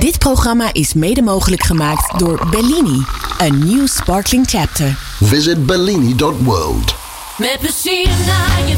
Dit programma is mede mogelijk gemaakt door Bellini, a new sparkling chapter. Visit bellini.world. Met plezier naar je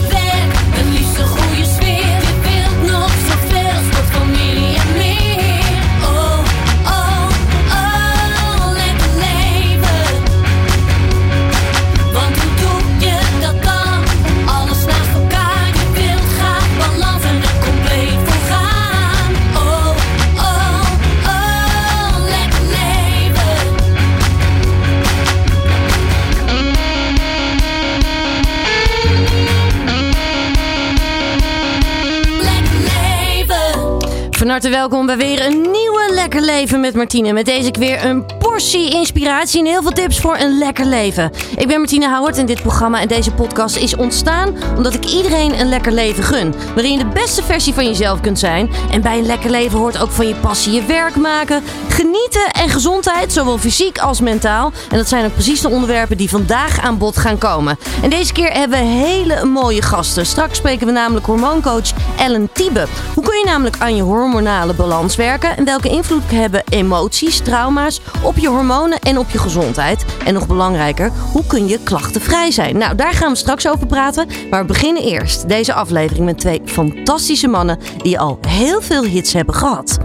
Van harte welkom bij weer een nieuwe Lekker Leven met Martine. Met deze keer een portie inspiratie en heel veel tips voor een lekker leven. Ik ben Martine Houwert en dit programma en deze podcast is ontstaan omdat ik iedereen een lekker leven gun. Waarin je de beste versie van jezelf kunt zijn. En bij een lekker leven hoort ook van je passie je werk maken, genieten en gezondheid, zowel fysiek als mentaal. En dat zijn ook precies de onderwerpen die vandaag aan bod gaan komen. En deze keer hebben we hele mooie gasten. Straks spreken we namelijk hormooncoach Ellen Tiebe. Hoe kun je namelijk aan je hormonale balans werken en welke invloed hebben emoties, trauma's op je hormonen en op je gezondheid? En nog belangrijker, hoe kun je klachtenvrij zijn? Nou, daar gaan we straks over praten. Maar we beginnen eerst deze aflevering met twee fantastische mannen die al heel veel hits hebben gehad.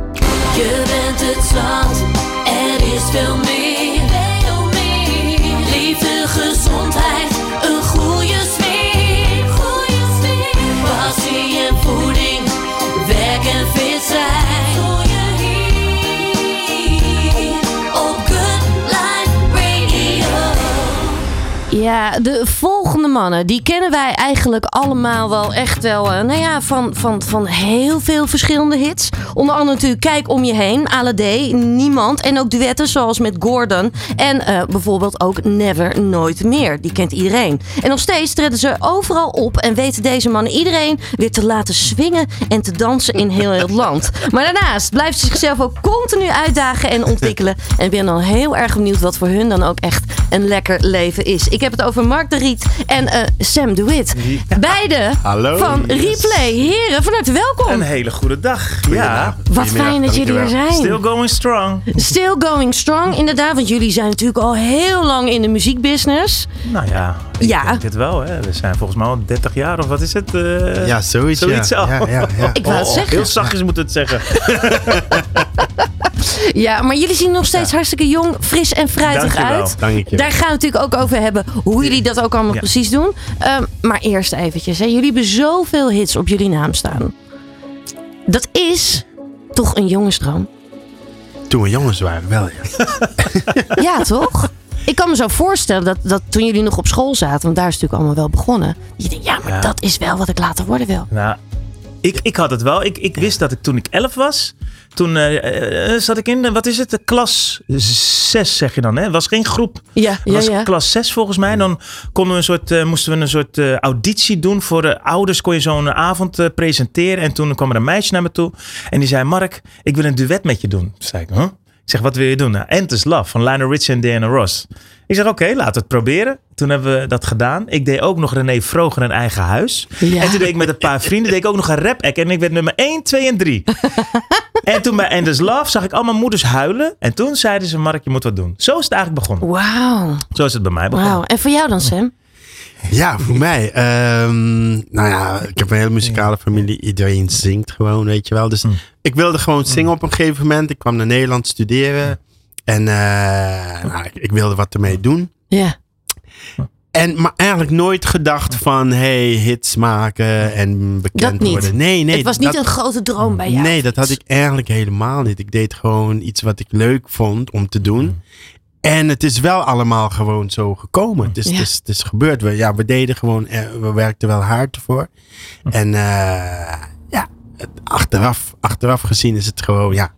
Je bent het er is veel meer. Ja, de volgende mannen, die kennen wij eigenlijk allemaal wel echt wel, eh, nou ja, van, van, van heel veel verschillende hits. Onder andere natuurlijk Kijk om je heen, Alade, Niemand en ook duetten zoals met Gordon. En eh, bijvoorbeeld ook Never, Nooit Meer, die kent iedereen. En nog steeds treden ze overal op en weten deze mannen iedereen weer te laten swingen en te dansen in heel het land. Maar daarnaast blijven ze zichzelf ook continu uitdagen en ontwikkelen. En ben dan heel erg benieuwd wat voor hun dan ook echt een lekker leven is. Ik heb het over Mark de Riet en eh, Sam de Wit. Beide Hallo. van Yes. Replay. Heren, van harte welkom. Een hele goede dag. Ja. Wat fijn dat jullie er zijn. Still going strong. Still going strong, inderdaad. Want jullie zijn natuurlijk al heel lang in de muziekbusiness. Nou ja, ik Ja. denk het wel. Hè. We zijn volgens mij al 30 jaar of wat is het? eh, Ja, zoiets. Zoiets ja. al. Ja, ja, ja. Ik wou het Oh, zeggen. Heel zachtjes moet het zeggen. Ja, maar jullie zien nog steeds hartstikke jong, fris en fruitig Dankjewel. uit. Dank je. Daar gaan we het natuurlijk ook over hebben. Hoe jullie dat ook allemaal Ja. precies doen. Ehm, maar eerst eventjes. Hè. Jullie hebben zoveel hits op jullie naam staan. Dat is toch een jongensdroom? Toen we jongens waren, wel ja. Ja, toch? Ik kan me zo voorstellen dat, dat toen jullie nog op school zaten, want daar is het natuurlijk allemaal wel begonnen. Je denkt, ja, maar Ja. dat is wel wat ik later worden wil. Nou, ik, ik had het wel. Ik, ik wist dat ik toen ik 11 was. Toen eh, eh, zat ik in, de- wat is het, de klas 6 zeg je dan. Hè? Het was geen groep. Ja, Het was ja. klas 6 volgens mij. Dan konden we een soort, eh, moesten we een soort eh, auditie doen. Voor de ouders kon je zo'n avond eh, presenteren. En toen kwam er een meisje naar me toe. En die zei, Mark, ik wil een duet met je doen. Toen zei ik, huh? Ik zeg, wat wil je doen? Nou, Endless Love van Lionel Richie en Diana Ross. Ik zeg, oké, laten we het proberen. Toen hebben we dat gedaan. Ik deed ook nog René Vroger een eigen huis. Ja. En toen deed ik met een paar vrienden deed ik ook nog een rap act. En ik werd nummer 1, 2 en 3. en toen bij Endless Love zag ik allemaal moeders huilen. En toen zeiden ze, Mark, je moet wat doen. Zo is het eigenlijk begonnen. Wauw. Zo is het bij mij begonnen. Wauw. En voor jou dan, Sam? Ja, voor mij. ehm, nou ja, ik heb een hele muzikale familie. Iedereen zingt gewoon, weet je wel. Dus ik wilde gewoon zingen op een gegeven moment. Ik kwam naar Nederland studeren. En eh, nou, ik, ik wilde wat ermee doen. Ja. En, maar eigenlijk nooit gedacht van, hey, hits maken en bekend Dat niet. worden. Nee, nee. het was niet dat- een grote droom bij jou. Nee, dat had ik eigenlijk helemaal niet. Ik deed gewoon iets wat ik leuk vond om te doen. En het is wel allemaal gewoon zo gekomen. Het is, Ja. het is, het is gebeurd. We, ja, we deden gewoon, eh, we werkten wel hard ervoor. En eh, ja, het- achteraf, achteraf gezien is het gewoon, ja,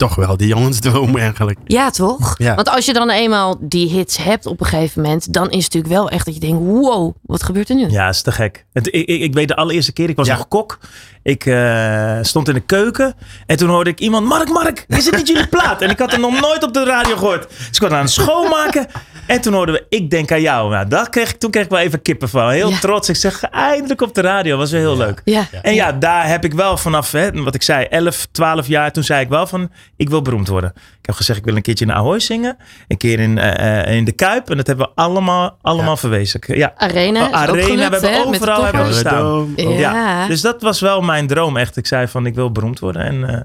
toch wel die jongensdroom eigenlijk. Ja, toch? Ja. Want als je dan eenmaal die hits hebt op een gegeven moment, dan is het natuurlijk wel echt dat je denkt, wow, wat gebeurt er nu? Ja, is te gek. Het, ik, ik, ik weet de allereerste keer, ik was Ja. nog kok. Ik eh, stond in de keuken en toen hoorde ik iemand, Mark, Mark, is het niet jullie plaat? En ik had hem nog nooit op de radio gehoord. Dus ik was aan het schoonmaken En toen hoorden we Ik Denk aan Jou. Nou, dat kreeg ik, toen kreeg ik wel even kippen van. Heel Ja. trots. Ik zeg, eindelijk op de radio. Was wel heel leuk. Ja. En ja, daar heb ik wel vanaf, hè, wat ik zei, 11, 12 jaar. Toen zei ik wel van, ik wil beroemd worden. Ik heb gezegd, ik wil een keertje in Ahoy zingen. Een keer in, eh, eh, in de Kuip. En dat hebben we allemaal, allemaal verwezenlijkt. Ja. Arena. ook Arena, gelukt, we hebben overal hebben we gestaan. Ja. Ja. Dus dat was wel mijn droom echt. Ik zei van, ik wil beroemd worden. En eh,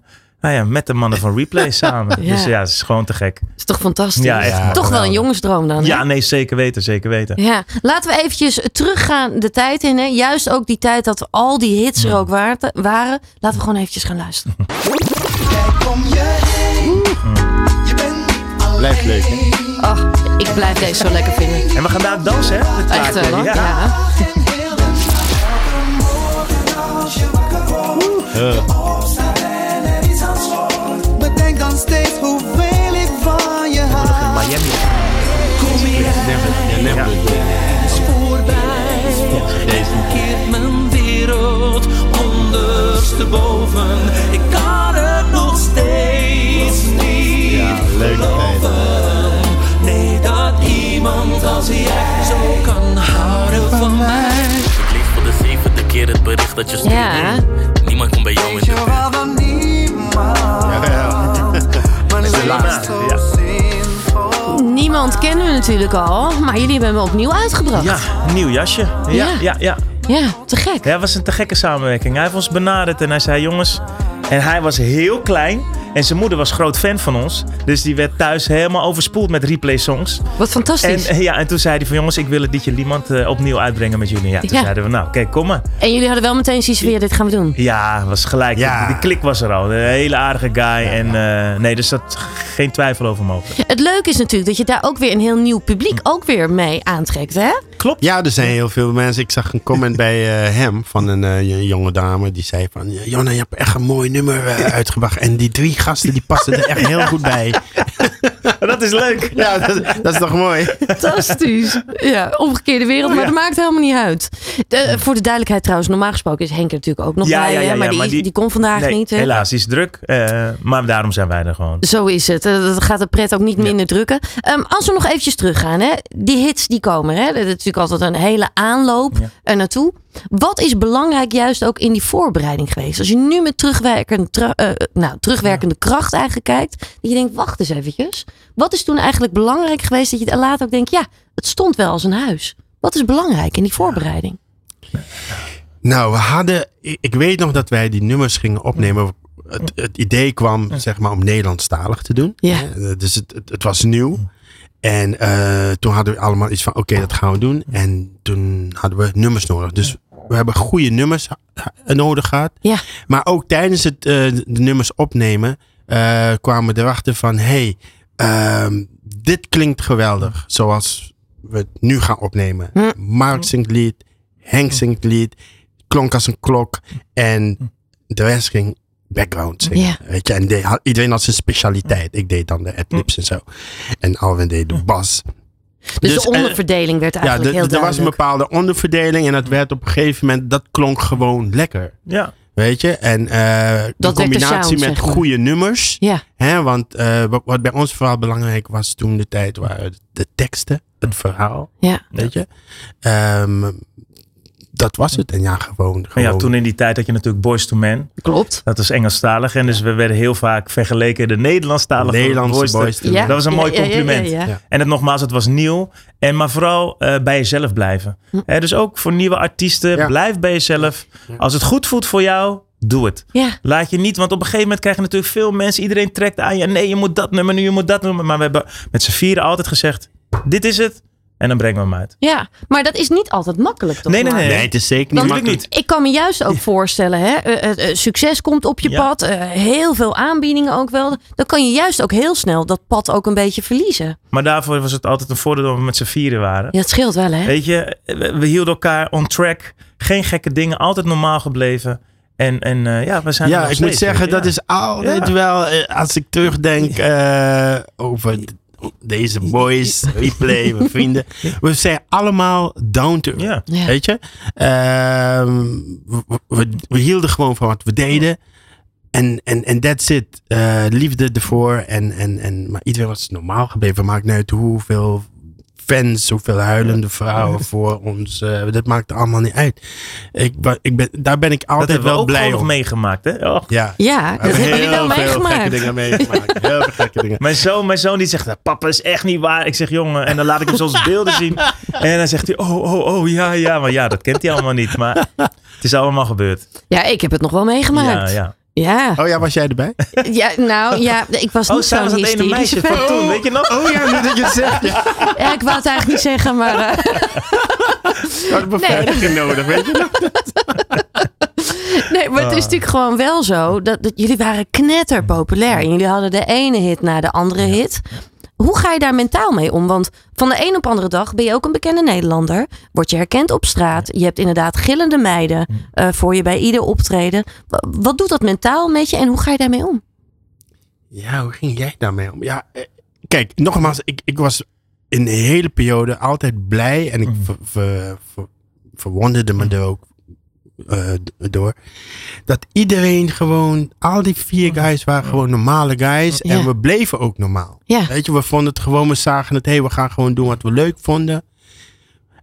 nou ja, met de mannen van Replay samen. Ja. Dus ja, het is gewoon te gek. Is toch fantastisch? Ja, echt toch wel een jongensdroom dan. hè? Ja, nee, zeker weten, zeker weten. Ja, laten we eventjes teruggaan de tijd in. Hè? Juist ook die tijd dat al die hits er ook waard- waren. Laten we gewoon eventjes gaan luisteren. Blijft leuk? Ach, ik blijf deze zo lekker vinden. En we gaan daar dansen, hè? Echt wel. Ja. Miami. Never, ja, never. Keert mijn wereld ondersteboven. Ik kan het nog steeds niet Ja, tijd. Nee, dat iemand als jij zo kan houden van mij. Ik lees voor de zevende keer het bericht dat je stuurde. Ja. Niemand komt bij jou in de buurt. Maar nu is het zo Ja. Niemand kennen we natuurlijk al. Maar jullie hebben hem opnieuw uitgebracht. Ja, nieuw jasje. Ja, Ja. ja, ja. Ja, te gek. Ja, het was een te gekke samenwerking. Hij heeft ons benaderd en hij zei: Jongens. En hij was heel klein. En zijn moeder was groot fan van ons. Dus die werd thuis helemaal overspoeld met replay songs. Wat En, fantastisch. En, ja, en toen zei hij van jongens, ik wil het liedje Liemand eh, opnieuw uitbrengen met jullie. Ja, toen Ja. zeiden we nou, kijk, kom maar. jullie hadden wel meteen zoiets weer, dit gaan we doen. Ja, was gelijk. Ja. Die klik was er al. Een hele aardige guy. En eh, nee, dus dat geen twijfel over mogelijk. Het leuke is natuurlijk dat je daar ook weer een heel nieuw publiek ook weer mee aantrekt, hè? Klopt. Ja, er zijn heel veel mensen. Ik zag een comment bij eh, hem van een eh, jonge dame. Die zei van, Jonna, je hebt echt een mooi nummer eh, uitgebracht. En die drie gasten, die passen er echt heel goed bij. Dat is leuk. Ja, dat, dat is toch mooi? Fantastisch. Ja, omgekeerde wereld, maar dat maakt helemaal niet uit. De- voor de duidelijkheid trouwens, normaal gesproken is Henk er natuurlijk ook nog Ja, bij, ja, hè, ja, ja, maar, die, maar die- die kon vandaag Nee, niet. hè? helaas, die is druk. eh, maar daarom zijn wij er gewoon. Zo is het. Dat gaat de pret ook niet minder drukken. Ehm, als we nog eventjes teruggaan, hè? die hits die komen. Hè? Dat natuurlijk altijd een hele aanloop Ja. er naartoe. Wat is belangrijk juist ook in die voorbereiding geweest? Als je nu met terugwerkende, tra- eh, nou, terugwerkende kracht eigenlijk kijkt. Dat je denkt, wacht eens eventjes. Wat is toen eigenlijk belangrijk geweest dat je later ook denkt, ja, het stond wel als een huis. Wat is belangrijk in die voorbereiding? Nou, we hadden... Ik weet nog dat wij die nummers gingen opnemen. Het, het idee kwam, zeg maar, om Nederlandstalig te doen. Ja. Eh, Dus het, het, het was nieuw. En eh, toen hadden we allemaal iets van, oké, dat gaan we doen. En toen hadden we nummers nodig. Dus we hebben goede nummers eh, nodig gehad. Ja. Maar ook tijdens het eh, de nummers opnemen kwamen we erachter van, hey, ehm, dit klinkt geweldig. Zoals we het nu gaan opnemen. Hm. Mark zingt lied, Henk zingt lied, klonk als een klok. En de rest ging background zingen. Ja. Weet je, en iedereen had zijn specialiteit. Ik deed dan de adlibs en zo. En Alwin deed de bas. Dus, Dus, de eh, onderverdeling werd Ja, eigenlijk de- heel er was een duidelijk. bepaalde onderverdeling. En dat werd op een gegeven moment, dat klonk gewoon lekker. Ja. Weet je? En eh de combinatie sound, met zeg maar. goede nummers. Ja, Hè, want eh, wat, wat bij ons vooral belangrijk was toen de tijd waren de teksten, het verhaal. ja. Weet je? Ehm, dat was het. En ja, gewoon. Maar gewoon ja, toen in die tijd had je natuurlijk Boys to Men. klopt. Dat was Engelstalig. En dus we werden heel vaak vergeleken de Nederlandstalige Nederlandse Boys to- boys. to Ja. Dat was een Ja, mooi compliment. ja, ja. Ja. En het nogmaals, het was nieuw. En maar vooral eh, bij jezelf blijven. Hè, dus ook voor nieuwe artiesten, Ja. blijf bij jezelf. Als het goed voelt voor jou, doe het. Ja. Laat je niet, want op een gegeven moment krijg je natuurlijk veel mensen. Iedereen trekt aan je. Nee, je moet dat nummer nu, je moet dat nummer. Maar we hebben met z'n vieren altijd gezegd: dit is het. En dan brengen we hem uit. Ja, maar dat is niet altijd makkelijk toch? Nee, nee, nee. Nee, het is zeker niet makkelijk. niet. Ik kan me juist ook voorstellen, hè, eh, eh, eh, succes komt op je Ja. pad, eh, heel veel aanbiedingen ook wel. Dan kan je juist ook heel snel dat pad ook een beetje verliezen. Maar daarvoor was het altijd een voordeel dat we met z'n vieren waren. Ja, het scheelt wel, hè? Weet je, we, we hielden elkaar on track. Geen gekke dingen, altijd normaal gebleven. En, en eh, ja, we zijn Ja, ik moet zeggen, dat is altijd Ja. wel, als ik terugdenk eh, over deze boys, replay, mijn vrienden. We zijn allemaal down to earth, Ja. Ja. weet je. Ehm, we, we, we hielden gewoon van wat we deden. En, en, en that's it. Eh, liefde ervoor. En, en, en, maar iedereen was normaal gebleven. Maakt niet uit hoeveel fans, zoveel huilende vrouwen voor ons. eh, dat maakt allemaal niet uit. Ik, ik ben, daar ben ik Dat altijd we wel ook blij om. meegemaakt, hè? Och. Ja, Ja, We dat hebben jullie wel heel veel gekke meegemaakt. dingen meegemaakt. Heel veel gekke dingen. Mijn zoon, mijn zoon die zegt, "Nou, papa is echt niet waar. Ik zeg, jongen, en dan laat ik hem soms beelden zien. En dan zegt hij, oh, oh, oh, ja, ja. Maar ja, dat kent hij allemaal niet. Maar het is allemaal gebeurd. Ja, ik heb het nog wel meegemaakt. Ja, ja. Ja, Oh ja, was jij erbij? ja nou ja, ik was Oh, niet zo'n ene hysterische meisje van toen, weet je nog? Oh ja, nu dat je het zegt. Ja, Ja, ik wou het eigenlijk niet zeggen, maar... eh, ik had beveiliging nodig, weet je nog? nee, maar het is natuurlijk gewoon wel zo. Dat, dat jullie waren knetter populair. En jullie hadden de ene hit na de andere hit. Hoe ga je daar mentaal mee om? Want van de een op andere dag ben je ook een bekende Nederlander. Word je herkend op straat. Je hebt inderdaad gillende meiden eh, voor je bij ieder optreden. Wa- Wat doet dat mentaal met je en hoe ga je daarmee om? Ja, hoe ging jij daarmee om? Ja, eh, kijk, nogmaals, ik, ik was in de hele periode altijd blij en ik ver, ver- ver- verwonderde me er ook eh, door. Dat iedereen gewoon, al die vier guys waren gewoon normale guys Ja. en we bleven ook normaal. Ja. Weet je, we vonden het gewoon, we zagen het, hé, hey, we gaan gewoon doen wat we leuk vonden.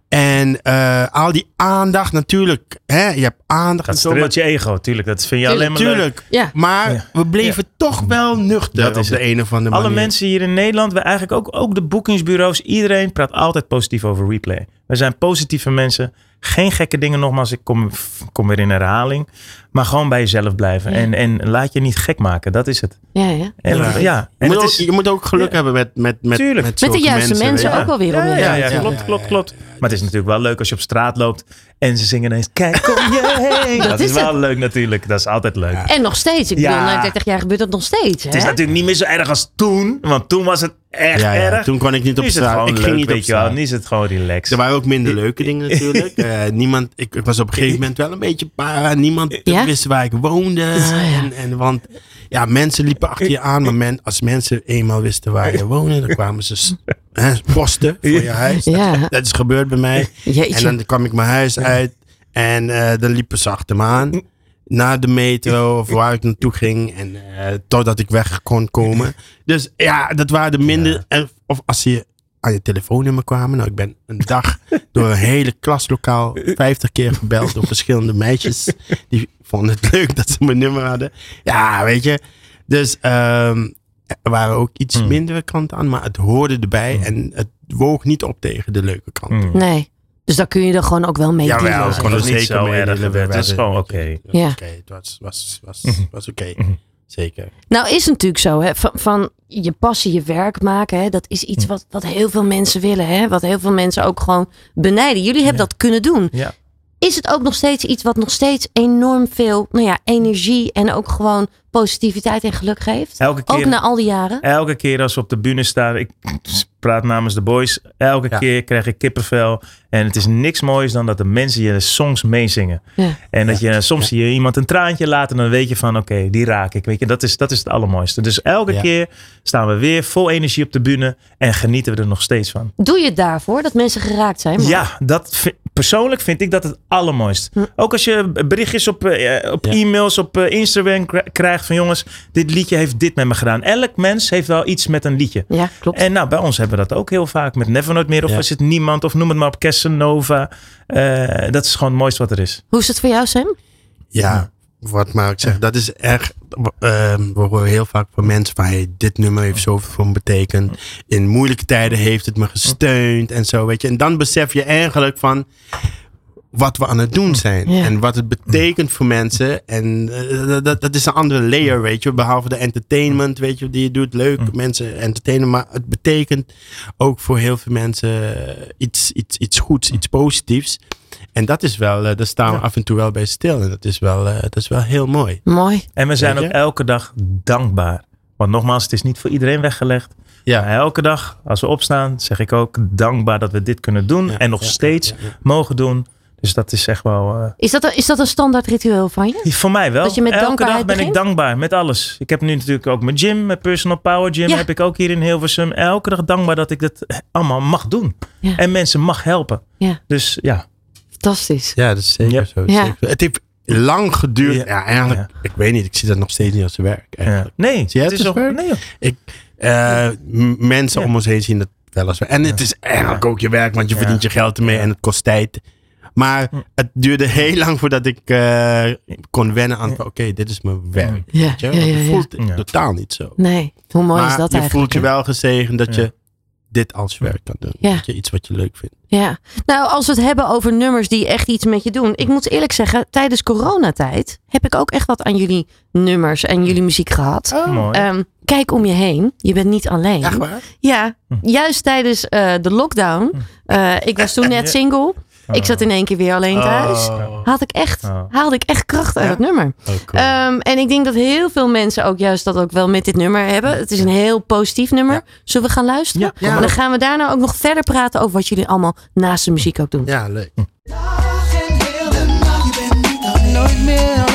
En eh, al die aandacht, natuurlijk, hè, je hebt aandacht Dat en zo, maar streelt je ego, tuurlijk. Dat vind je alleen maar leuk. Tuurlijk. Ja. Maar Ja. we bleven toch wel nuchter Dat is op de een of andere manier. Alle mensen hier in Nederland, we eigenlijk ook, ook de boekingsbureaus, iedereen praat altijd positief over replay. We zijn positieve mensen. Geen gekke dingen nogmaals, ik kom, kom weer in herhaling. Maar gewoon bij jezelf blijven. Ja. En, en laat je niet gek maken, dat is het. Ja, ja. En, Ja. ja. Je En moet, ook, is, je moet ook geluk Ja. hebben met, met, met, Tuurlijk. met, Met de juiste mensen, ook wel weer ja, ja, heen. ja, Ja, klopt, klopt, ja, klopt. Maar het is natuurlijk wel leuk als je op straat loopt en ze zingen ineens, kijk om je heen. Dat, is is wel leuk natuurlijk, dat is altijd leuk. En nog steeds. Ik Ja. bedoel, na 30 jaar gebeurt dat nog steeds. Het is hè? natuurlijk niet meer zo erg als toen, want toen was het echt Ja, ja, erg. toen kon ik niet op straat. Ik leuk, ging niet op weet je wel. straat. Nu is het gewoon relaxed. Er waren ook minder leuke dingen natuurlijk. Eh, niemand, ik, ik was op een gegeven moment wel een beetje para. Niemand Ja? Wist waar ik woonde. En, en, want ja, mensen liepen achter je aan. Maar men, als mensen eenmaal wisten waar je woonde, dan kwamen ze hè, posten voor je huis. Dat, dat is gebeurd bij mij. Jeetje. En dan kwam ik mijn huis uit. En eh, dan liepen ze achter me aan. Naar de metro of waar ik naartoe ging. En eh, totdat ik weg kon komen. Dus ja, dat waren de minder. Of als ze aan je telefoonnummer kwamen. Nou, ik ben een dag door een hele klaslokaal 50 keer gebeld door verschillende meisjes. Die vonden het leuk dat ze mijn nummer hadden. Ja, weet je. Dus ehm, er waren ook iets Hmm. mindere kanten aan. Maar het hoorde erbij. En het woog niet op tegen de leuke kanten. Hmm. Nee. Dus daar kun je er gewoon ook wel mee dealen. kon Dat er is niet zo erg Het is gewoon oké. Het was Ja. oké. Het was, was, was, was oké. Zeker. Nou is natuurlijk zo, hè, van, van je passie je werk maken, hè, dat is iets wat, wat heel veel mensen willen, hè, wat heel veel mensen ook gewoon benijden. Jullie hebben dat kunnen doen. Ja. Is het ook nog steeds iets wat nog steeds enorm veel nou ja, energie en ook gewoon positiviteit en geluk geeft? Elke Ook keer, na al die jaren? elke keer als we op de bühne staan, ik praat namens de boys, elke Ja. keer krijg ik kippenvel. En het is niks moois dan dat de mensen je songs meezingen. Ja. En dat je soms zie je iemand een traantje laten en dan weet je van oké, die raak ik. Weet je, dat is, dat is het allermooiste. Dus elke Ja. keer staan we weer vol energie op de bühne en genieten we er nog steeds van. Doe je het daarvoor dat mensen geraakt zijn? Maar- Ja, dat vi- persoonlijk vind ik dat het allermooist. Ook als je berichtjes op, eh, op Ja. e-mails, op eh, Instagram kri- krijgt van jongens, dit liedje heeft dit met me gedaan. Elk mens heeft wel iets met een liedje. Ja, klopt. En nou, bij ons hebben we dat ook heel vaak met Never Nooit Meer of Ja. is het Niemand of noem het maar op Casanova. Eh, dat is gewoon het mooiste wat er is. Hoe is het voor jou, Sam? Ja, wat maar ik zeg, dat is echt. ehm, we horen heel vaak van mensen van hey, dit nummer heeft zoveel voor me betekend. In moeilijke tijden heeft het me gesteund en zo, weet je. En dan besef je eigenlijk van wat we aan het doen zijn. Ja. En wat het betekent voor mensen. En eh, dat, dat is een andere layer, weet je. Behalve de entertainment, weet je, die je doet. Leuk, mensen entertainen. Maar het betekent ook voor heel veel mensen iets, iets, iets goeds, iets positiefs. En dat is wel, eh, daar staan we af en toe wel bij stil. En dat is wel, eh, dat is wel heel mooi. Mooi. En we zijn ook elke dag dankbaar. Want nogmaals, het is niet voor iedereen weggelegd. Ja. Maar elke dag, als we opstaan, zeg ik ook dankbaar dat we dit kunnen doen. Ja, en nog ja, steeds ja, ja. mogen doen. Dus dat is echt wel... eh, Is dat, een, is dat een standaard ritueel van je? Voor mij wel. Dat je met Elke dankbaarheid dag ben begint? ik dankbaar met alles. Ik heb nu natuurlijk ook mijn gym, mijn personal power gym Ja. heb ik ook hier in Hilversum. Elke dag dankbaar dat ik dat allemaal mag doen. Ja. En mensen mag helpen. Ja. Dus ja. Fantastisch. Ja, dat is zeker Ja. zo. Ja. Zeker. Het heeft lang geduurd. Ja. Ja, eigenlijk, Ja. ik weet niet. Ik zie dat nog steeds niet als werk. Eigenlijk. Nee, Zie het het is als ook, werk? nee. Ik, eh, mensen Ja. om ons heen zien dat weliswaar. En het is eigenlijk ook je werk, want je verdient je geld ermee en het kost tijd. Maar het duurde heel lang voordat ik eh, kon wennen aan, oké, dit is mijn werk. Ja, Weet je? ja, Want ja, het ja. voelt Ja. totaal niet zo. Nee, hoe mooi maar is dat je eigenlijk? voelt je wel gezegend dat Ja. je dit als werk kan doen. Ja. Dat je iets wat je leuk vindt. Ja, nou als we het hebben over nummers die echt iets met je doen. Ik moet eerlijk zeggen, tijdens coronatijd heb ik ook echt wat aan jullie nummers en jullie muziek gehad. Mooi. Ehm, kijk om je heen, je bent niet alleen. Echt waar? Ja, juist tijdens eh, de lockdown. eh, ik was toen net single. Ik zat in één keer weer alleen thuis. Had ik echt, Oh. haalde ik echt kracht uit Ja? het nummer. Oh, cool. Ehm, en ik denk dat heel veel mensen ook juist dat ook wel met dit nummer hebben. Het is een heel positief nummer. Zullen we gaan luisteren? Ja, ja. En dan gaan we daarna ook nog verder praten over wat jullie allemaal naast de muziek ook doen. ja, leuk. Nooit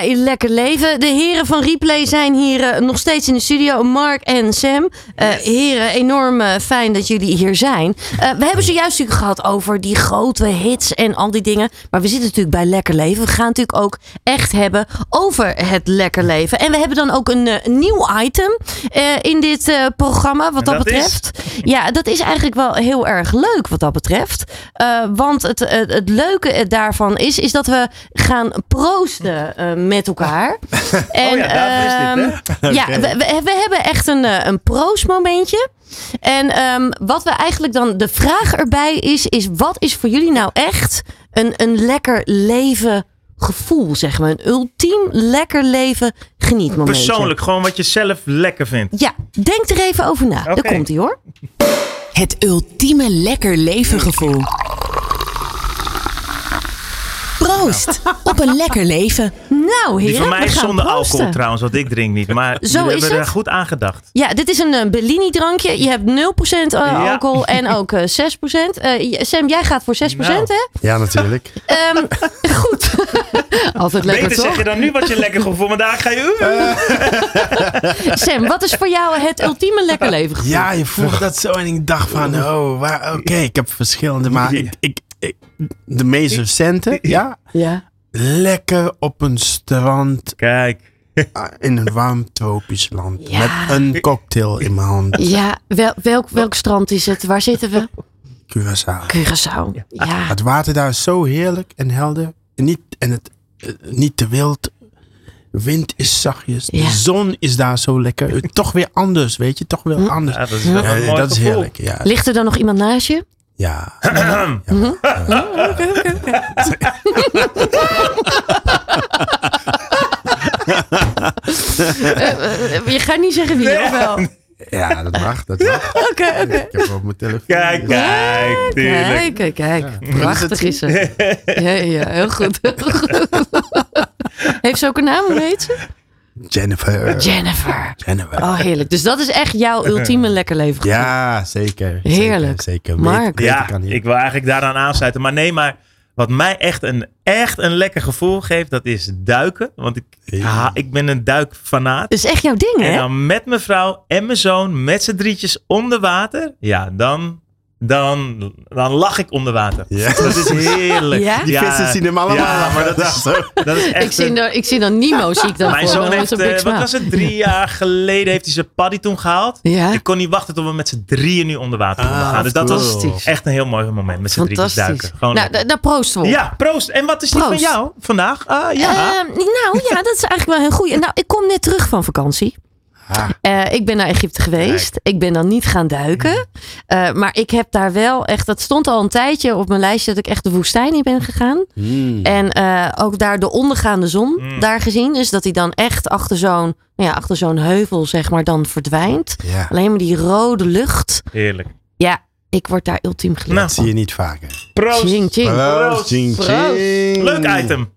bij Lekker Leven. De heren van Replay zijn hier eh, nog steeds in de studio. Mark en Sam. Eh, Heren, enorm eh, fijn dat jullie hier zijn. We hebben zojuist natuurlijk gehad over die grote hits en al die dingen. Maar we zitten natuurlijk bij Lekker Leven. We gaan natuurlijk ook echt hebben over het Lekker Leven. En we hebben dan ook een, een nieuw item in dit programma wat dat, dat is? betreft. Ja, dat is eigenlijk wel heel erg leuk wat dat betreft. Want het, het, het leuke daarvan is, is dat we gaan proosten met elkaar. En, Oh ja, daarvoor is dit, hè? ehm, ja, we, we, we hebben echt een, eh, een proostmomentje. En ehm, wat we eigenlijk dan, de vraag erbij is, is wat is voor jullie nou echt een, een lekker leven gevoel, zeg maar. Een ultiem lekker leven genietmomentje. Persoonlijk, gewoon wat je zelf lekker vindt. Ja, denk er even over na. Daar Oké. komt hij hoor. Het ultieme lekker leven gevoel. Proost op een lekker leven. Nou, heren, Die van mij we is zonder proosten. alcohol trouwens, want ik drink niet. Maar Zo jullie is hebben er goed aan gedacht. Ja, dit is een eh, Bellini drankje. Je hebt 0% eh, Ja. alcohol en ook eh 6%. Eh, Sam, jij gaat voor 6%, Nou. hè? Ja, natuurlijk. Ehm, goed. Altijd lekker, Beter zeg toch? je dan nu wat je lekker gevoel. Maar daar ga je... Sam, wat is voor jou het ultieme lekker leven gevoel? Ja, je vroeg dat zo en ik dacht van, oh, oké, ik heb verschillende, maar ik- de meest recente, ja, Ja. lekker op een strand Kijk. ah, in een warm tropisch land Ja. met een cocktail in mijn hand, Ja, wel, welk, welk strand is het? Waar zitten we? Curaçao. Curaçao. Ja. Het water daar is zo heerlijk en helder en niet, en het, eh, niet te wild. Wind is zachtjes. Ja. De zon is daar zo lekker. Toch weer anders, weet je? Toch weer Hm. anders. Ja, dat is wel Ja, een mooi dat is gevoel. heerlijk. Ja. Ligt er dan nog iemand naast je? Ja. Eh, eh, je gaat niet zeggen wie, of wel? Oké, Ja, dat mag. Dat mag. oké. Ik heb op mijn telefoon. Kijk, kijk. tuurlijk. Kijk, kijk, kijk. Prachtig is ze. Ja, ja, heel goed. Heel goed. Heeft ze ook een naam? Hoe heet ze? Jennifer. Jennifer. Jennifer. Oh, heerlijk. Dus dat is echt jouw ultieme lekker leven. gevoel. Ja, zeker. Heerlijk. Zeker. zeker. Mark. Weet- Ja, ik wil eigenlijk daaraan aansluiten. Maar nee, maar wat mij echt een, echt een lekker gevoel geeft, dat is duiken. Want ik, ha, ik ben een duikfanaat. Dat is echt jouw ding, En hè? dan met mijn vrouw en mijn zoon, met z'n drietjes onder water. Ja, dan, dan, dan lach ik onder water. Ja. Dat is heerlijk. Ja? Die vissen zien hem allemaal, Ja, maar dat is zo. Dat is echt Ik zie, een- dan, ik zie dan Nemo, zie ik dan Mijn zoon heeft, eh, wat was het, drie jaar geleden heeft hij zijn paddy toen gehaald. Ja? Ik kon niet wachten tot we met z'n drieën nu onder water konden Ah, gaan. Dus dat was echt een heel mooi moment met z'n Fantastisch. duiken. Gewoon nou, daar proosten we op. ja, proost. En wat is die van Proost. jou vandaag? Ah, ja. Ehm, nou ja, dat is eigenlijk wel een goeie. Nou, ik kom net terug van vakantie. Eh, ik ben naar Egypte geweest. Ik ben dan niet gaan duiken. Eh, maar ik heb daar wel echt. Dat stond al een tijdje op mijn lijstje dat ik echt de woestijn in ben gegaan. Mm. En eh, ook daar de ondergaande zon Mm. daar gezien. Dus dat hij dan echt achter zo'n nou ja, achter zo'n heuvel, zeg maar, dan verdwijnt. Ja, Alleen maar die rode lucht. Heerlijk. Ja, ik word daar ultiem Nou, gelukkig dat zie je niet vaker. proost. Ching, ching. Proost, ching, Proost. ching. Leuk item.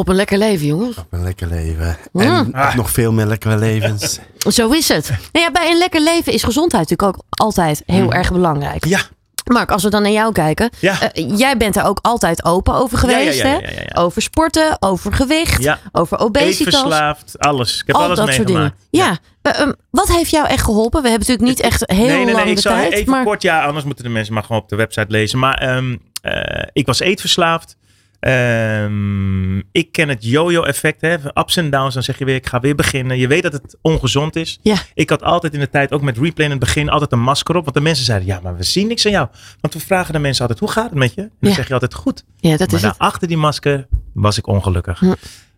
Op een lekker leven, jongens. Op een lekker leven. Mm. En Ah. nog veel meer lekkere levens. Zo is het. Nou ja, bij een lekker leven is gezondheid natuurlijk ook altijd heel erg belangrijk. Ja. Mark, als we dan naar jou kijken. Ja. eh, jij bent er ook altijd open over geweest. ja, ja, hè? ja, ja, ja. Over sporten, over gewicht, Ja. over obesitas. Eetverslaafd, alles. Ik heb al alles dat soort meegemaakt. dingen. Ja. Eh, ehm, wat heeft jou echt geholpen? We hebben natuurlijk niet echt heel nee, nee, lang nee. Ik de zal tijd. even maar kort, ja, anders moeten de mensen maar gewoon op de website lezen. Maar ehm, eh, ik was eetverslaafd. Ehm, ik ken het yo-yo effect. Hè. Ups en downs. Dan zeg je weer, ik ga weer beginnen. Je weet dat het ongezond is. Ja. Ik had altijd in de tijd, ook met replay in het begin, altijd een masker op. Want de mensen zeiden, ja, maar we zien niks aan jou. Want we vragen de mensen altijd, hoe gaat het met je? En dan Ja. zeg je altijd, goed. ja, dat maar is het. achter die masker was ik ongelukkig. Hm.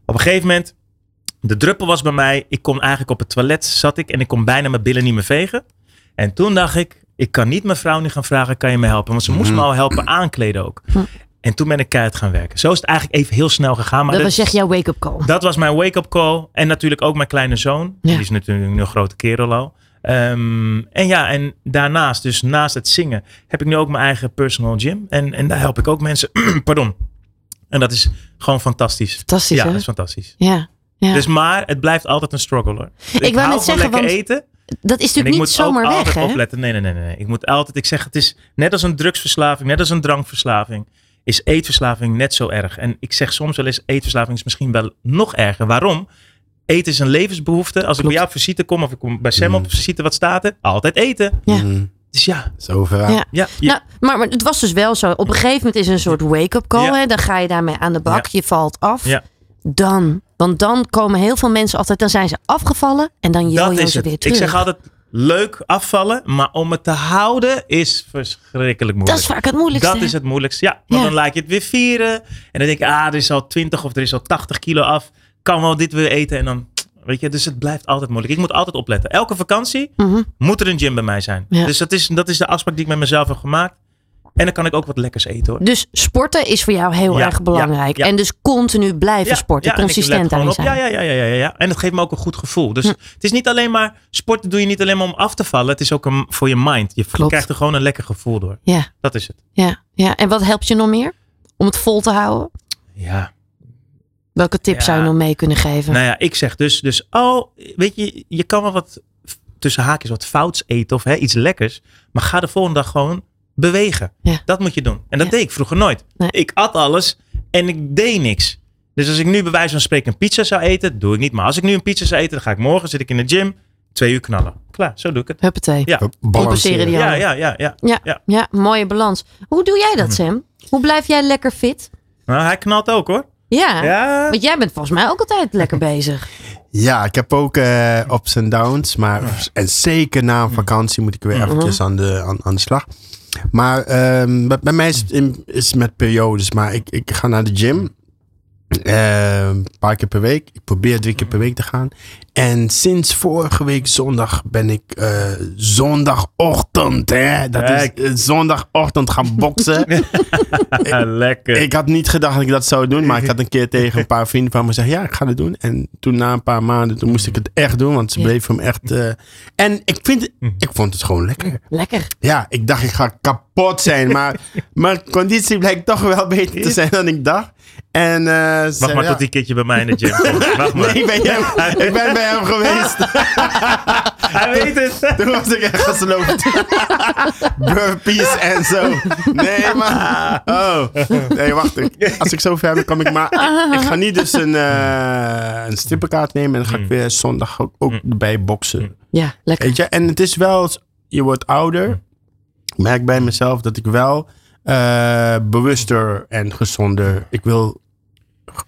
Op een gegeven moment, de druppel was bij mij. Ik kon eigenlijk op het toilet zat ik en ik kon bijna mijn billen niet meer vegen. En toen dacht ik, ik kan niet mijn vrouw nu gaan vragen, kan je me helpen? Want ze moest me al helpen aankleden ook. En toen ben ik keihard gaan werken. Zo is het eigenlijk even heel snel gegaan. Maar dat was echt jouw wake-up call. dat was mijn wake-up call. En natuurlijk ook mijn kleine zoon. Ja. Die is natuurlijk nu een grote kerel al. Ehm, en ja, en daarnaast, dus naast het zingen, heb ik nu ook mijn eigen personal gym. En, en daar help ik ook mensen. Pardon. En dat is gewoon fantastisch. Fantastisch, ja, hè? dat is fantastisch. Ja. ja. Dus maar het blijft altijd een struggle hoor. Ik, wou hou net zeggen, lekker want eten. dat is ik natuurlijk niet moet zomaar weg, altijd hè? opletten. Nee, nee, nee, nee. Ik moet altijd, ik zeg het is net als een drugsverslaving, net als een drankverslaving, is eetverslaving net zo erg. En ik zeg soms wel eens, eetverslaving is misschien wel nog erger. Waarom? Eten is een levensbehoefte. Als ik bij jou op visite kom of ik kom bij Sam op visite, wat staat er? Altijd eten. Ja. Mm, Dus ja, is overal. Ja. ja, ja. Nou, maar, maar het was dus wel zo. Op een gegeven moment is een soort wake-up call. Ja. Hè? Dan ga je daarmee aan de bak. Je valt af. Ja. Dan. Want dan komen heel veel mensen altijd. Dan zijn ze afgevallen. En dan dat jojo is ze het. weer Ik terug. zeg altijd, leuk afvallen, maar om het te houden is verschrikkelijk moeilijk. dat is vaak het moeilijkste. Dat is het moeilijkste. Ja, want Ja. dan laat je het weer vieren. En dan denk je, ah, er is al 20 of er is al 80 kilo af. Kan wel dit weer eten. En dan, weet je, dus het blijft altijd moeilijk. Ik moet altijd opletten. Elke vakantie Mhm. moet er een gym bij mij zijn. Ja. Dus dat is, dat is de afspraak die ik met mezelf heb gemaakt. En dan kan ik ook wat lekkers eten hoor. Dus sporten is voor jou heel Ja, erg belangrijk. ja, ja. En dus continu blijven sporten. consistent op. zijn. Ja, ja, ja, ja, ja, ja. En dat geeft me ook een goed gevoel. Dus Hm. het is niet alleen maar, sporten doe je niet alleen maar om af te vallen. Het is ook een, voor je mind. Je Klopt. krijgt er gewoon een lekker gevoel door. Ja, Dat is het. ja, ja. En wat helpt je nog meer? Om het vol te houden? Ja. Welke tips zou je nog mee kunnen geven? Nou ja, ik zeg dus, dus oh, weet je, je kan wel wat tussen haakjes wat fouts eten of hè, iets lekkers. Maar ga de volgende dag gewoon bewegen. Ja. Dat moet je doen. En dat Ja. deed ik vroeger nooit. Nee. Ik at alles en ik deed niks. Dus als ik nu bij wijze van spreken een pizza zou eten, doe ik niet. Maar als ik nu een pizza zou eten, dan ga ik morgen, zit ik in de gym, twee uur knallen. Klaar, zo doe ik het. Huppatee. Ja, die ja, ja, ja. ja. Ja, Ja. ja. mooie balans. Hoe doe jij dat, Sam? Hoe blijf jij lekker fit? Nou, hij knalt ook hoor. Ja, Ja. want jij bent volgens mij ook altijd lekker bezig. Ja, ik heb ook eh, ups en downs. Maar, En zeker na een vakantie moet ik weer eventjes aan de, aan, aan de slag. Maar ehm, bij, mij is het, in- is het met periodes. Maar ik, ik ga naar de gym. Eh, een paar keer per week. Ik probeer drie keer per week te gaan. En sinds vorige week zondag ben ik eh, zondagochtend. Hè, dat is eh, zondagochtend gaan boksen. lekker. Ik had niet gedacht dat ik dat zou doen, maar ik had een keer tegen een paar vrienden van me gezegd, ja, ik ga het doen. En toen na een paar maanden, toen moest ik het echt doen, want ze bleef hem echt... eh, en ik, vind, het- ik vond het gewoon lekker. Lekker. Ja, ik dacht ik ga kapot zijn, maar mijn conditie blijkt toch wel beter te zijn dan ik dacht. En, eh, ze Wacht maar ja. tot die keertje bij mij in de gym komt. Wacht maar. Nee, ik ben, hem- ik ben bij hem geweest. Hij weet het. Toen was ik echt gesloopt. Burpees en zo. Nee, maar. Oh. Nee, wacht. Ik, als ik zo ver ben, kom ik maar. Ik, ga niet dus een, eh een strippenkaart nemen. En dan ga ik weer zondag ook, ook erbij boksen. Ja, lekker. Weet je? En het is wel. Je wordt ouder. Ik merk bij mezelf dat ik wel eh, bewuster en gezonder. Ik wil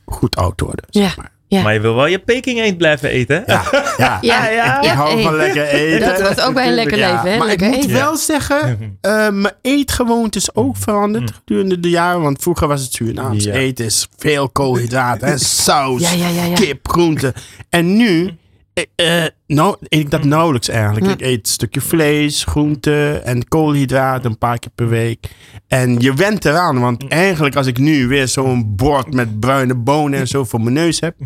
goed oud worden. Ja. Zeg maar. Ja. Maar je wil wel je Peking eend blijven eten. Ja, ja. Ja, ja. Ik hou van lekker eten. Dat hoort ook bij een lekker Ja, leven, hè? Maar Lekker ik moet wel zeggen, eh, mijn eetgewoonte is ook veranderd gedurende de jaren. Want vroeger was het Surinaams Ja. eten, is veel koolhydraten, hè, saus, Ja, ja, ja, ja. kip, groenten. En nu, eh, eh, nou, eet ik dat nauwelijks eigenlijk. Hm. Ik eet een stukje vlees, groenten en koolhydraten een paar keer per week. En je went eraan, want eigenlijk als ik nu weer zo'n bord met bruine bonen en zo voor mijn neus heb,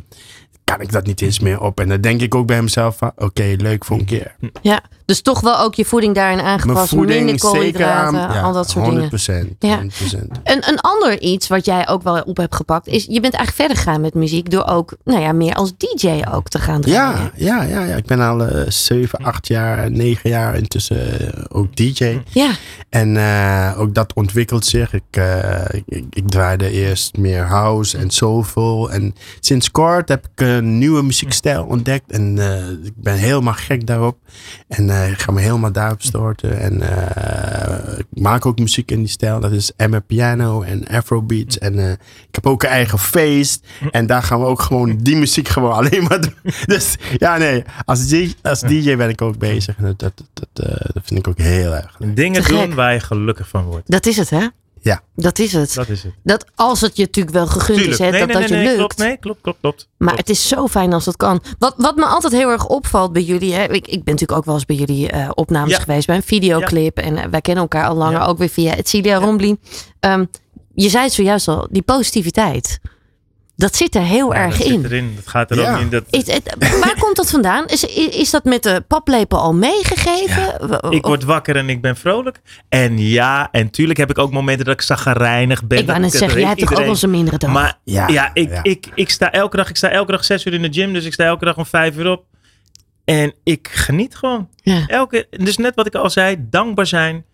kan ik dat niet eens meer op. En dan denk ik ook bij mezelf van, oké, leuk voor een keer. Ja, dus toch wel ook je voeding daarin Mijn aangepast. voeding minder zeker koolhydraten, aan, ja, al dat soort 100 dingen. Ja. Ja. Een, een ander iets wat jij ook wel op hebt gepakt, is je bent eigenlijk verder gegaan met muziek door ook, nou ja, meer als DJ ook te gaan draaien. Ja, ja, ja, ja. Ik ben al eh 7, 8 jaar, 9 jaar intussen eh, ook DJ. Ja. En eh, ook dat ontwikkelt zich. Ik, eh, ik, ik, ik draaide eerst meer house en soulful. En sinds kort heb ik een nieuwe muziekstijl ontdekt. En eh, ik ben helemaal gek daarop. En eh, ik ga me helemaal daarop storten. En eh, ik maak ook muziek in die stijl. Dat is Emma Piano en Afrobeats. En eh, ik heb ook een eigen feest. En daar gaan we ook gewoon die muziek gewoon alleen maar doen. Dus ja, nee. Als DJ, als DJ ben ik ook bezig. En dat, dat, dat, eh, dat vind ik ook heel erg leuk. Dingen doen waar je gelukkig van wordt. Dat is het, hè? Ja. Dat is het. Dat is het. Dat als het je natuurlijk wel gegund Tuurlijk. is, hè, nee, dat nee, dat nee, je nee, lukt. Klopt, nee, klopt, klopt, klopt. Maar Klopt. het is zo fijn als dat kan. Wat, wat me altijd heel erg opvalt bij jullie. Hè, ik, ik ben natuurlijk ook wel eens bij jullie eh, opnames Ja. geweest. Bij een videoclip. En eh, wij kennen elkaar al langer. Ja. Ook weer via het Celia Rombly. Ehm, je zei het zojuist al. Die positiviteit. Dat zit er heel Ja, erg dat in. Zit erin. Dat gaat er Ja. ook in. Dat, Is, het, waar komt dat vandaan? Is, is, dat met de paplepel al meegegeven? Ik word wakker en ik ben vrolijk. En ja, en tuurlijk heb ik ook momenten dat ik zagrijnig ben. ik wou net zeggen, jij hebt toch ook wel eens een mindere dag? Maar ja, Ja, ik, ja. Ik, ik, sta elke dag, ik sta elke dag zes uur in de gym. Dus ik sta elke dag om vijf uur op. En ik geniet gewoon. Ja. Elke, dus net wat ik al zei, dankbaar zijn.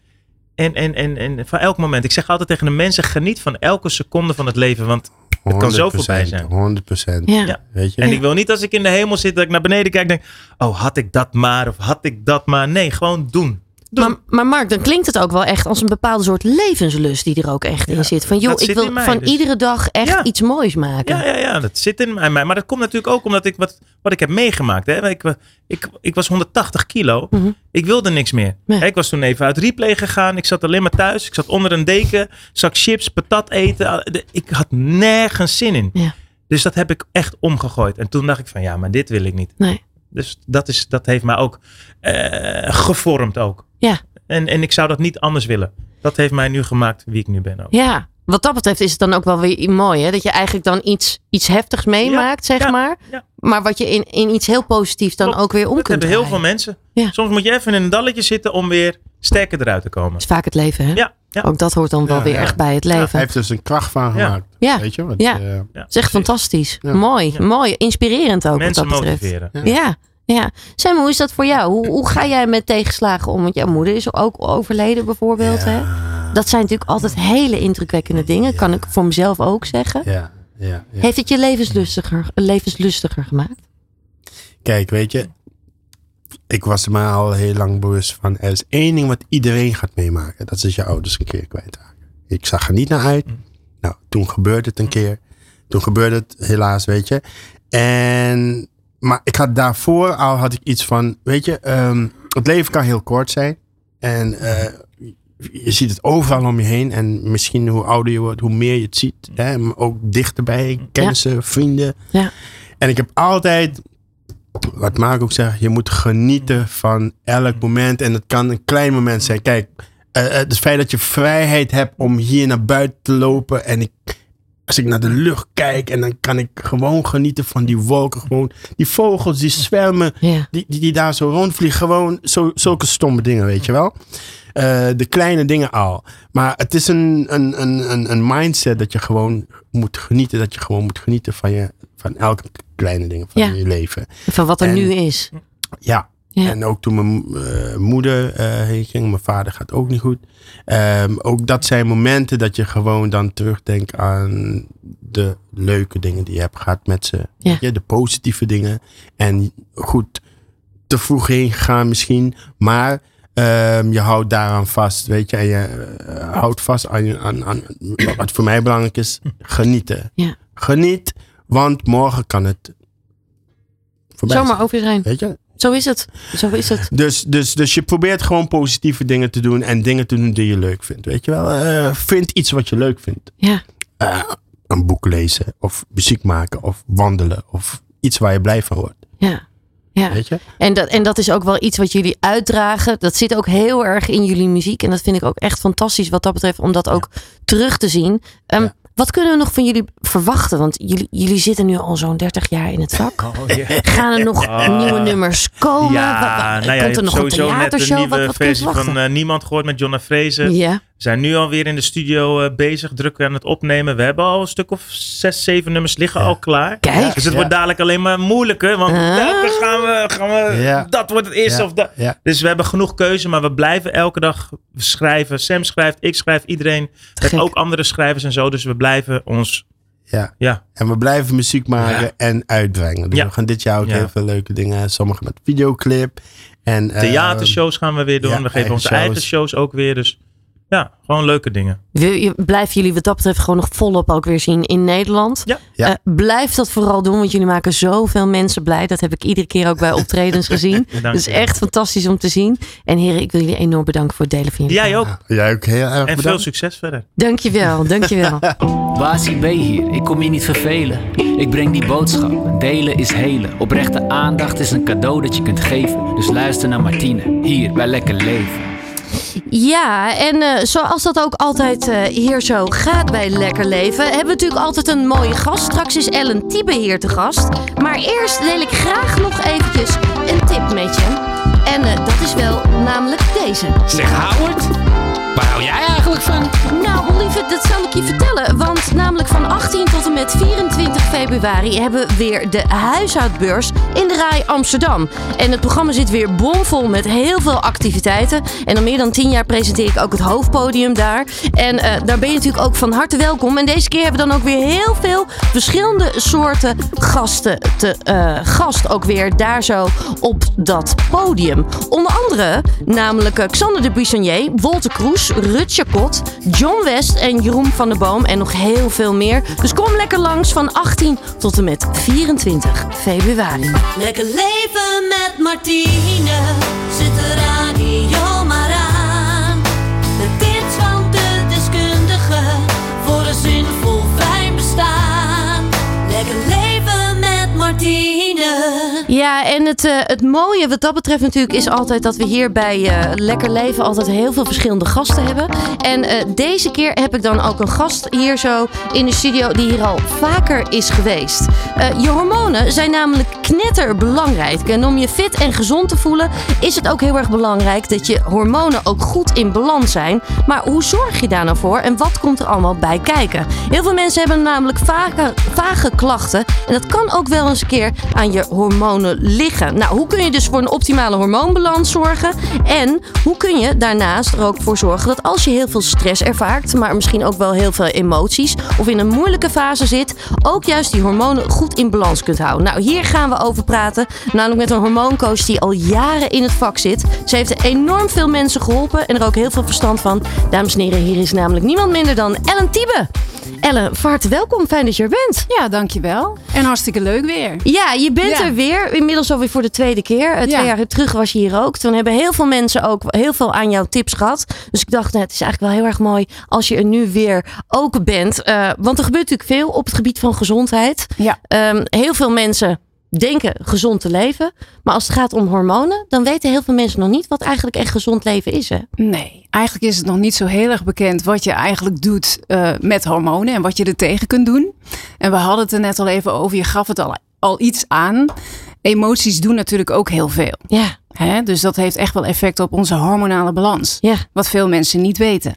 En, en, en, en van elk moment. Ik zeg altijd tegen de mensen, geniet van elke seconde van het leven. Want het kan zo voorbij zijn. 100 procent. Ja. Ja. Weet je? En ik wil niet als ik in de hemel zit, dat ik naar beneden kijk en denk, oh had ik dat maar of had ik dat maar. Nee, gewoon doen. Doen. Maar, maar Mark, dan klinkt het ook wel echt als een bepaalde soort levenslust die er ook echt in zit. Van joh, ik wil mij, van dus- iedere dag echt Ja. iets moois maken. Ja, ja, ja, dat zit in mij. Maar dat komt natuurlijk ook omdat ik wat, wat ik heb meegemaakt. Hè. Ik, ik, ik was 180 kilo. Mhm. Ik wilde niks meer. Nee. Hè, Ik was toen even uit replay gegaan. Ik zat alleen maar thuis. Ik zat onder een deken. Zak chips, patat eten. Ik had nergens zin in. Ja. Dus dat heb ik echt omgegooid. En toen dacht ik van ja, maar dit wil ik niet. Nee. Dus dat, is, dat heeft mij ook eh, gevormd ook. Ja. En, en ik zou dat niet anders willen. Dat heeft mij nu gemaakt wie ik nu ben ook. Ja, wat dat betreft is het dan ook wel weer mooi. Hè? Dat je eigenlijk dan iets, iets heftigs meemaakt, zeg ja, maar. ja. Maar wat je in, in iets heel positiefs dan ook weer om Dat kunt hebben heel veel mensen. Ja. Soms moet je even in een dalletje zitten om weer sterker eruit te komen. Dat is vaak het leven, hè? Ja, ja. Ook dat hoort dan wel Ja, weer ja. echt bij het Hij leven. heeft dus een kracht van gemaakt. Ja. Weet je? Want, Ja. eh, ja, Dat is echt fantastisch. Ja. Mooi, Ja. mooi. Inspirerend ook Mensen wat dat betreft. motiveren. Ja, ja. Sam, hoe is dat voor jou? Hoe, hoe ga jij met tegenslagen om? Want jouw moeder is ook overleden bijvoorbeeld. Hè? Dat zijn natuurlijk altijd hele indrukwekkende dingen. Kan ik voor mezelf ook zeggen. ja, ja, ja. Heeft het je levenslustiger, levenslustiger gemaakt? Kijk, weet je. Ik was maar al heel lang bewust van. Er is één ding wat iedereen gaat meemaken. Dat is je ouders een keer kwijtraken. Ik zag er niet naar uit. Nou, toen gebeurde het een keer. Toen gebeurde het helaas, weet je. En, maar ik had daarvoor al had ik iets van, weet je, ehm, het leven kan heel kort zijn. En eh, je ziet het overal om je heen. En misschien hoe ouder je wordt, hoe meer je het ziet. Hè? Maar ook dichterbij, kennissen, vrienden. Ja. En ik heb altijd, wat Mark ook zegt, je moet genieten van elk moment. En het kan een klein moment zijn. Kijk, eh, eh, het feit dat je vrijheid hebt om hier naar buiten te lopen. En ik, als ik naar de lucht kijk en dan kan ik gewoon genieten van die wolken. Gewoon die vogels die zwemmen, Ja. die, die, die daar zo rondvliegen. Gewoon zo, zulke stomme dingen, weet je wel. Eh, de kleine dingen al. Maar het is een, een, een, een, een mindset dat je gewoon moet genieten. Dat je gewoon moet genieten van, je, van elke kleine dingen van Ja. je leven. Van wat er En- nu is. Ja. Ja. En ook toen mijn eh, moeder eh, heen ging, mijn vader gaat ook niet goed. Ehm, ook dat zijn momenten dat je gewoon dan terugdenkt aan de leuke dingen die je hebt gehad met ze. Ja. Je, de positieve dingen. En goed, te vroeg heen gegaan misschien, maar ehm, je houdt daaraan vast, weet je. En je eh, houdt vast aan, aan, aan wat voor mij belangrijk is, genieten. Ja. Geniet, want morgen kan het voorbij Zomaar over zijn. Weet je? Zo is het. Zo is het. Dus, dus, dus je probeert gewoon positieve dingen te doen en dingen te doen die je leuk vindt. Weet je wel? Eh, vind iets wat je leuk vindt. Ja. Eh, een boek lezen, of muziek maken, of wandelen, of iets waar je blij van wordt. Ja. Ja. Weet je? En dat, en dat is ook wel iets wat jullie uitdragen. Dat zit ook heel erg in jullie muziek. En dat vind ik ook echt fantastisch wat dat betreft. Om dat ook terug te zien. Ehm, Ja. Wat kunnen we nog van jullie verwachten? Want jullie, jullie zitten nu al zo'n 30 jaar in het vak. Gaan er nog Oh. nieuwe nummers komen? Wa- Ja, wa- nou ja, Komt er nog een sowieso net theatershow? nieuwe Wat, wat versie van eh, Niemand gehoord met Jonna Frezen. Ja. We zijn nu alweer in de studio eh, bezig, druk aan het opnemen. We hebben al een stuk of zes, zeven nummers liggen al klaar. Kijk. Dus het Ja. wordt dadelijk alleen maar moeilijker. Want Ah. welke gaan we, gaan we Ja. dat wordt het eerste Ja. of dat. Ja. Dus we hebben genoeg keuze, maar we blijven elke dag schrijven. Sam schrijft, ik schrijf, iedereen. Met ook andere schrijvers en zo. Dus we blijven ons, Ja. ja. En we blijven muziek maken en uitbrengen. Dus Ja. we gaan dit jaar ook Ja. heel veel leuke dingen. Sommige met videoclip. En, eh, Theatershows gaan we weer doen. ja, we geven eigen onze shows. eigen shows ook weer. Dus ja, gewoon leuke dingen. Blijven jullie wat dat betreft gewoon nog volop ook weer zien in Nederland? Ja. Ja. Eh, blijf dat vooral doen, want jullie maken zoveel mensen blij. Dat heb ik iedere keer ook bij optredens gezien. Dank Dat is echt fantastisch om te zien. En heren, ik wil jullie enorm bedanken voor het delen van jullie Jij ook. Jij ook heel erg En veel succes verder. Dankjewel, dankjewel. Basie B hier, ik kom je niet vervelen. Ik breng die boodschap, delen is helen. Oprechte aandacht is een cadeau dat je kunt geven. Dus luister naar Martine, hier bij Lekker Leven. Ja, en eh, zoals dat ook altijd eh, hier zo gaat bij Lekker Leven, hebben we natuurlijk altijd een mooie gast. Straks is Ellen Tiebe hier te gast. Maar eerst deel ik graag nog eventjes een tip met je. En eh, dat is wel namelijk deze. Zeg Howard, waar hou jij eigenlijk van? Nou, lieve, dat zal ik je vertellen. Want namelijk van 18 tot en met 24 februari hebben we weer de huishoudbeurs in de Rai Amsterdam. En het programma zit weer bomvol met heel veel activiteiten. En al meer dan 10 jaar presenteer ik ook het hoofdpodium daar. En eh, daar ben je natuurlijk ook van harte welkom. En deze keer hebben we dan ook weer heel veel verschillende soorten gasten te eh, gast. Ook weer daar zo op dat podium. Onder andere namelijk eh, Xander de Buissonnier, Wolter Kroes, Rut Jacot, John West en Jeroen van der Boom en nog heel veel meer. Dus kom lekker langs van 18 tot en met 24 februari. Lekker leven met Martine. Zet de radio maar aan. De tips van de deskundige. Voor een zinvol fijn bestaan. Lekker leven met Martine. Ja, en het, eh, het mooie wat dat betreft natuurlijk is altijd dat we hier bij eh, Lekker Leven altijd heel veel verschillende gasten hebben. En eh, deze keer heb ik dan ook een gast hier zo in de studio die hier al vaker is geweest. Je hormonen zijn namelijk knetterbelangrijk. En om je fit en gezond te voelen is het ook heel erg belangrijk dat je hormonen ook goed in balans zijn. Maar hoe zorg je daar nou voor en wat komt er allemaal bij kijken? Heel veel mensen hebben namelijk vage, vage klachten en dat kan ook wel eens een keer aan je hormonen liggen. Nou, hoe kun je dus voor een optimale hormoonbalans zorgen? En hoe kun je daarnaast er ook voor zorgen dat als je heel veel stress ervaart, maar misschien ook wel heel veel emoties of in een moeilijke fase zit, ook juist die hormonen goed in balans kunt houden. Nou, hier gaan we over praten. Namelijk met een hormooncoach die al jaren in het vak zit. Ze heeft enorm veel mensen geholpen en er ook heel veel verstand van. Dames en heren, hier is namelijk niemand minder dan Ellen Tiebe. Ellen, van harte welkom. Fijn dat je er bent. Ja, dankjewel. En hartstikke leuk weer. Ja, je bent Ja. er weer. Inmiddels alweer voor de tweede keer. Eh, Twee Ja. jaar terug was je hier ook. Toen hebben heel veel mensen ook heel veel aan jouw tips gehad. Dus ik dacht, nou, het is eigenlijk wel heel erg mooi als je er nu weer ook bent. Eh, want er gebeurt natuurlijk veel op het gebied van gezondheid. Ja. Ehm, heel veel mensen denken gezond te leven. Maar als het gaat om hormonen, dan weten heel veel mensen nog niet wat eigenlijk echt gezond leven is. Hè? Nee, eigenlijk is het nog niet zo heel erg bekend wat je eigenlijk doet eh, met hormonen en wat je er tegen kunt doen. En we hadden het er net al even over, je gaf het al, al iets aan. Emoties doen natuurlijk ook heel veel. Ja, Hè? Dus dat heeft echt wel effect op onze hormonale balans. ja, Wat veel mensen niet weten.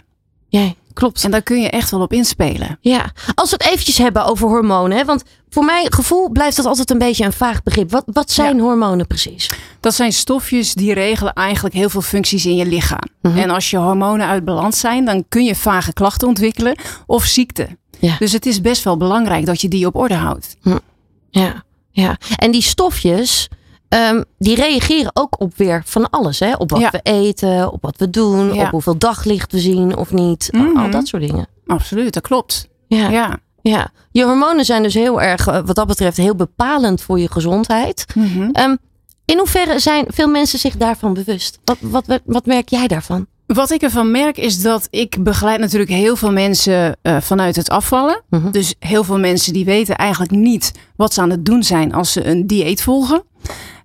ja, klopt. En daar kun je echt wel op inspelen. Ja, als we het eventjes hebben over hormonen. Hè? Want voor mijn gevoel blijft dat altijd een beetje een vaag begrip. Wat, wat zijn hormonen precies? Dat zijn stofjes die regelen eigenlijk heel veel functies in je lichaam. Mhm. En als je hormonen uit balans zijn, dan kun je vage klachten ontwikkelen of ziekte. Ja. Dus het is best wel belangrijk dat je die op orde houdt. Ja, ja. En die stofjes, ehm, die reageren ook op weer van alles. Hè? Op wat Ja. we eten, op wat we doen, Ja. op hoeveel daglicht we zien of niet. Al- Al Mhm. dat soort dingen. Absoluut, dat klopt. Ja, ja. Ja. Je hormonen zijn dus heel erg, eh, wat dat betreft, heel bepalend voor je gezondheid. Mhm. Ehm, in hoeverre zijn veel mensen zich daarvan bewust? Wat, wat, wat, wat merk jij daarvan? Wat ik ervan merk is dat ik begeleid natuurlijk heel veel mensen eh, vanuit het afvallen. Mhm. Dus heel veel mensen die weten eigenlijk niet wat ze aan het doen zijn als ze een dieet volgen.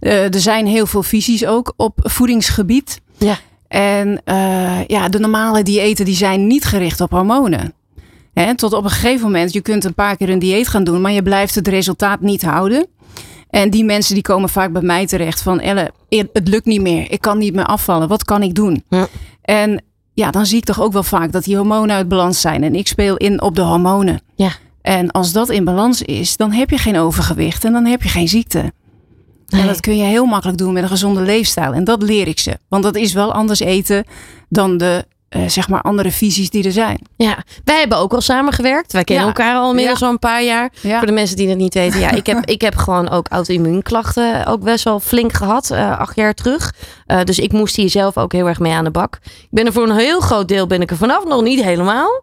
Eh, er zijn heel veel visies ook op voedingsgebied. Ja. En eh, ja, de normale diëten die zijn niet gericht op hormonen. Hè, tot op een gegeven moment, je kunt een paar keer een dieet gaan doen, maar je blijft het resultaat niet houden. En die mensen die komen vaak bij mij terecht van, Elle, het lukt niet meer. Ik kan niet meer afvallen. Wat kan ik doen? En ja, dan zie ik toch ook wel vaak dat die hormonen uit balans zijn. En ik speel in op de hormonen. Ja. En als dat in balans is, dan heb je geen overgewicht en dan heb je geen ziekte. En dat kun je heel makkelijk doen met een gezonde leefstijl. En dat leer ik ze. Want dat is wel anders eten dan de eh, zeg maar andere visies die er zijn. Ja, wij hebben ook al samengewerkt. Wij kennen Ja. elkaar al inmiddels Ja. al een paar jaar. Ja. Voor de mensen die het niet weten. Ja, ik heb, ik heb gewoon ook auto-immuunklachten ook best wel flink gehad. eh, acht jaar terug. Eh, dus ik moest hier zelf ook heel erg mee aan de bak. Ik ben er voor een heel groot deel ben ik er vanaf. Nog niet helemaal.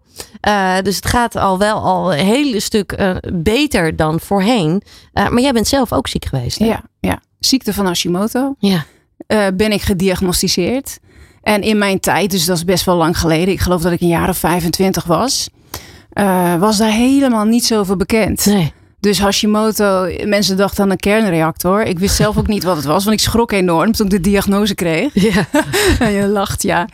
Dus het gaat al wel al een hele stuk beter dan voorheen. Maar jij bent zelf ook ziek geweest. Hè? Ja, ja. Ziekte van Hashimoto. Ja. ben ik gediagnosticeerd. En in mijn tijd, dus dat is best wel lang geleden. Ik geloof dat ik een jaar of 25 was. eh, was daar helemaal niet zoveel bekend. Nee. Dus Hashimoto, mensen dachten aan een kernreactor. Ik wist zelf ook niet wat het was, want ik schrok enorm toen ik de diagnose kreeg. Ja. En je lacht, ja.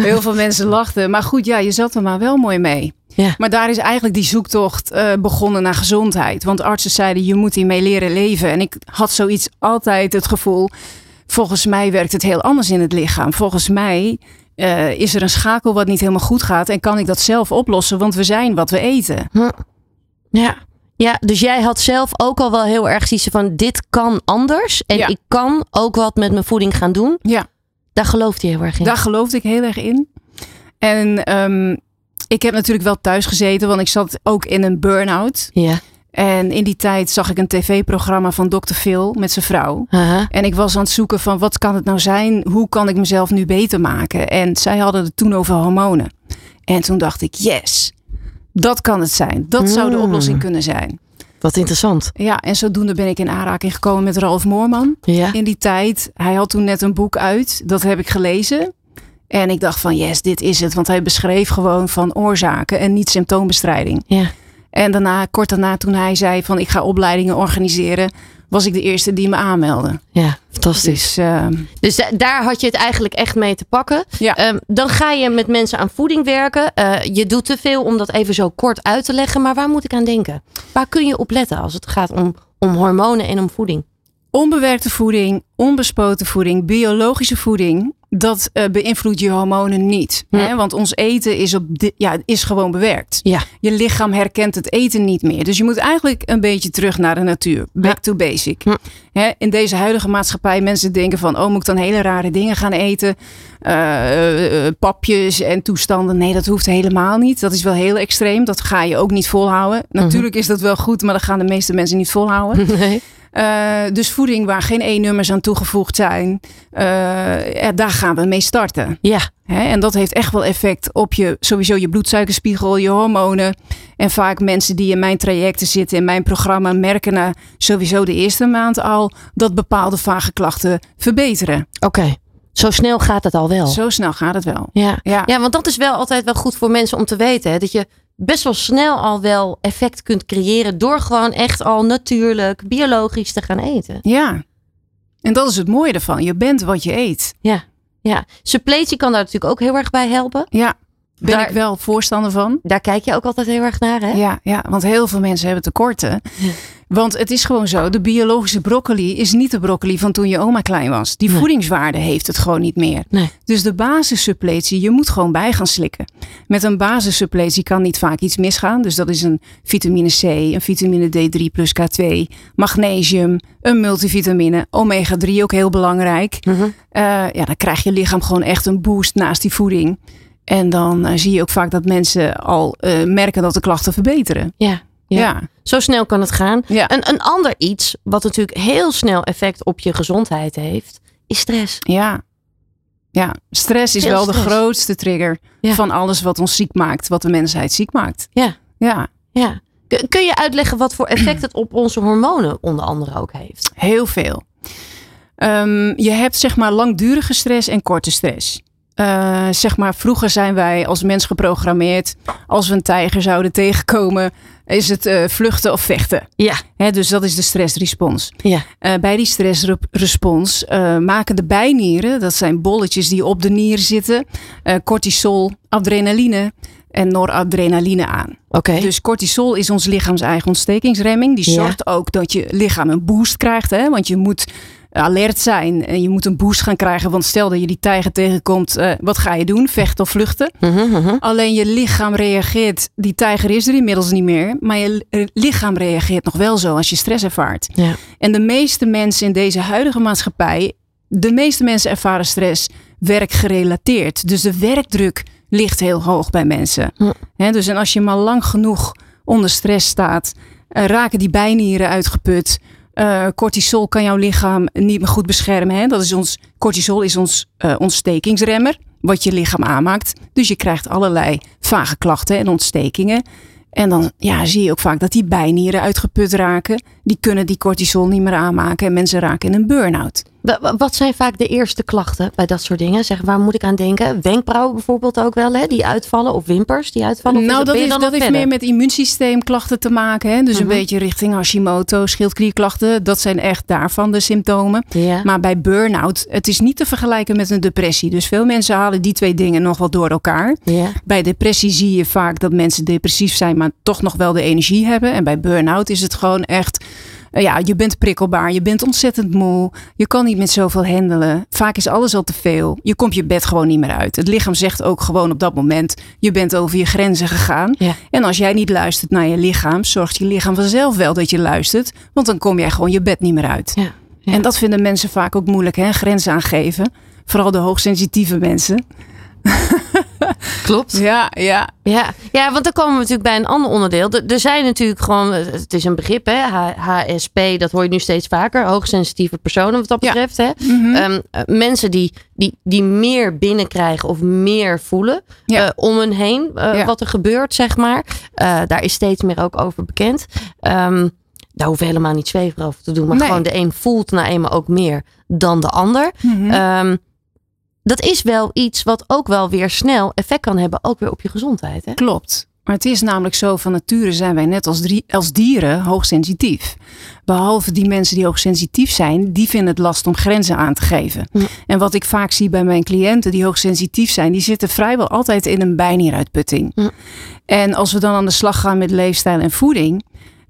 Heel veel mensen lachten. Maar goed, ja, je zat er maar wel mooi mee. Ja. Maar daar is eigenlijk die zoektocht eh, begonnen naar gezondheid. Want artsen zeiden, je moet hiermee leren leven. En ik had zoiets altijd het gevoel, volgens mij werkt het heel anders in het lichaam. Volgens mij eh, is er een schakel wat niet helemaal goed gaat. En kan ik dat zelf oplossen, want we zijn wat we eten. Ja. Ja, dus jij had zelf ook al wel heel erg zoiets van dit kan anders. En Ja. ik kan ook wat met mijn voeding gaan doen. Ja. Daar gelooft je heel erg in. Daar geloofde ik heel erg in. En ehm, ik heb natuurlijk wel thuis gezeten, want ik zat ook in een burn-out. Ja. En in die tijd zag ik een tv-programma van Dr. Phil met zijn vrouw. En ik was aan het zoeken van wat kan het nou zijn? Hoe kan ik mezelf nu beter maken? En zij hadden het toen over hormonen. En toen dacht ik, yes, dat kan het zijn. Dat zou de Mm. oplossing kunnen zijn. Wat interessant. Ja, en zodoende ben ik in aanraking gekomen met Ralf Moorman. Ja. In die tijd, hij had toen net een boek uit. Dat heb ik gelezen. En ik dacht van, yes, dit is het. Want hij beschreef gewoon van oorzaken en niet symptoombestrijding. Ja. En daarna, kort daarna, toen hij zei van ik ga opleidingen organiseren, was ik de eerste die me aanmeldde. Ja, fantastisch. Dus, ehm, Dus da- daar had je het eigenlijk echt mee te pakken. Ja. Ehm, dan ga je met mensen aan voeding werken. Eh, je doet te veel om dat even zo kort uit te leggen. Maar waar moet ik aan denken? Waar kun je op letten als het gaat om, om hormonen en om voeding? onbewerkte voeding, onbespoten voeding, biologische voeding, dat eh, beïnvloedt je hormonen niet. Hè? Want ons eten is, op ja, is gewoon bewerkt. Ja. Je lichaam herkent het eten niet meer. Dus je moet eigenlijk een beetje terug naar de natuur. Back to basic. Hè, in deze huidige maatschappij, mensen denken van, oh, moet ik dan hele rare dingen gaan eten? Eh, eh, papjes en toestanden. Nee, dat hoeft helemaal niet. Dat is wel heel extreem. Dat ga je ook niet volhouden. Natuurlijk is dat wel goed, maar dat gaan de meeste mensen niet volhouden. Nee. Eh, dus voeding waar geen E-nummers aan toegevoegd zijn, eh, ja, daar gaan we mee starten. Ja. Hè, en dat heeft echt wel effect op je, sowieso je bloedsuikerspiegel, je hormonen. En vaak mensen die in mijn trajecten zitten, in mijn programma, merken na sowieso de eerste maand al dat bepaalde vage klachten verbeteren. Oké. Zo snel gaat het al wel. Zo snel gaat het wel. Ja. Ja. ja, want dat is wel altijd wel goed voor mensen om te weten. Hè? Dat je best wel snel al wel effect kunt creëren door gewoon echt al natuurlijk, biologisch te gaan eten. Ja. En dat is het mooie ervan. Je bent wat je eet. Ja, ja. Suppletie kan daar natuurlijk ook heel erg bij helpen. Ja. Ben Daar- ik wel voorstander van. Daar kijk je ook altijd heel erg naar, hè? Ja, ja, want heel veel mensen hebben tekorten. Want het is gewoon zo, de biologische broccoli is niet de broccoli van toen je oma klein was. Die Nee. voedingswaarde heeft het gewoon niet meer. Nee. Dus de basissuppletie, je moet gewoon bij gaan slikken. Met een basissuppletie kan niet vaak iets misgaan. Dus dat is een vitamine C, een vitamine D3 plus K2, magnesium, een multivitamine, omega 3 ook heel belangrijk. Mhm. Eh, ja, dan krijg je lichaam gewoon echt een boost naast die voeding. En dan eh, zie je ook vaak dat mensen al eh, merken dat de klachten verbeteren. Ja, ja. Ja. Zo snel kan het gaan. Ja. Een, een ander iets, wat natuurlijk heel snel effect op je gezondheid heeft, is stress. Ja. Ja, stress is wel de grootste trigger Ja. van alles wat ons ziek maakt, wat de mensheid ziek maakt. Ja. Ja, Ja. Kun- Kun je uitleggen wat voor effect het op onze hormonen onder andere ook heeft? heel veel. Ehm, je hebt zeg maar langdurige stress en korte stress. Eh, zeg maar, vroeger zijn wij als mens geprogrammeerd. Als we een tijger zouden tegenkomen, is het eh, vluchten of vechten. Ja. Hè, dus dat is de stressrespons. Ja. Eh, bij die stressrespons eh, maken de bijnieren, dat zijn bolletjes die op de nieren zitten, cortisol, adrenaline. en noradrenaline aan. Oké. Dus cortisol is ons lichaams eigen ontstekingsremming. Die Ja. zorgt ook dat je lichaam een boost krijgt. Hè? Want je moet alert zijn en je moet een boost gaan krijgen. Want stel dat je die tijger tegenkomt, eh, wat ga je doen? Vechten of vluchten? Mhm, Alleen je lichaam reageert, die tijger is er inmiddels niet meer. Maar je li- lichaam reageert nog wel zo als je stress ervaart. Ja. En de meeste mensen in deze huidige maatschappij, de meeste mensen ervaren stress werkgerelateerd. Dus de werkdruk ligt heel hoog bij mensen. Hè, dus en als je maar lang genoeg onder stress staat, eh, raken die bijnieren uitgeput. Eh, cortisol kan jouw lichaam niet meer goed beschermen. Hè? Dat is ons, cortisol is ons eh, ontstekingsremmer, wat je lichaam aanmaakt. Dus je krijgt allerlei vage klachten en ontstekingen. En dan ja, zie je ook vaak dat die bijnieren uitgeput raken. Die kunnen die cortisol niet meer aanmaken en mensen raken in een burn-out. Wa- wa- Wat zijn vaak de eerste klachten bij dat soort dingen? Zeg, waar moet ik aan denken? Wenkbrauwen bijvoorbeeld ook wel, hè? die uitvallen. Of wimpers die uitvallen. Of is nou, dat, heeft, dan dat heeft meer met immuunsysteemklachten te maken. Hè? Dus Mhm. een beetje richting Hashimoto, schildklierklachten. Dat zijn echt daarvan de symptomen. Maar bij burn-out, het is niet te vergelijken met een depressie. Dus veel mensen halen die twee dingen nog wel door elkaar. Bij depressie zie je vaak dat mensen depressief zijn, maar toch nog wel de energie hebben. En bij burn-out is het gewoon echt. Eh, Ja, je bent prikkelbaar, je bent ontzettend moe, je kan niet met zoveel handelen. Vaak is alles al te veel. Je komt je bed gewoon niet meer uit. Het lichaam zegt ook gewoon op dat moment: je bent over je grenzen gegaan. Ja. En als jij niet luistert naar je lichaam, zorgt je lichaam vanzelf wel dat je luistert, want dan kom jij gewoon je bed niet meer uit. Ja. Ja. En dat vinden mensen vaak ook moeilijk, hè? grenzen aangeven. Vooral de hoogsensitieve mensen. Klopt. Ja, ja. Ja. ja, want dan komen we natuurlijk bij een ander onderdeel. Er- zijn natuurlijk gewoon, het is een begrip, hè? HSP, dat hoor je nu steeds vaker. Hoogsensitieve personen wat dat betreft. Hè? Mhm. Ehm, eh, mensen die, die, die meer binnenkrijgen of meer voelen Ja. eh, om hen heen. eh, Ja. Wat er gebeurt, zeg maar. Daar is steeds meer ook over bekend. Ehm, daar hoeven we helemaal niet zweverig over te doen. Maar Nee. gewoon de een voelt nou eenmaal ook meer dan de ander. Ehm, dat is wel iets wat ook wel weer snel effect kan hebben. Ook weer op je gezondheid. Hè? Klopt. Maar het is namelijk zo, van nature zijn wij net als, drie, als dieren hoogsensitief. Behalve die mensen die hoogsensitief zijn, die vinden het last om grenzen aan te geven. Ja. En wat ik vaak zie bij mijn cliënten die hoogsensitief zijn, die zitten vrijwel altijd in een bijnieruitputting. Ja. En als we dan aan de slag gaan met leefstijl en voeding,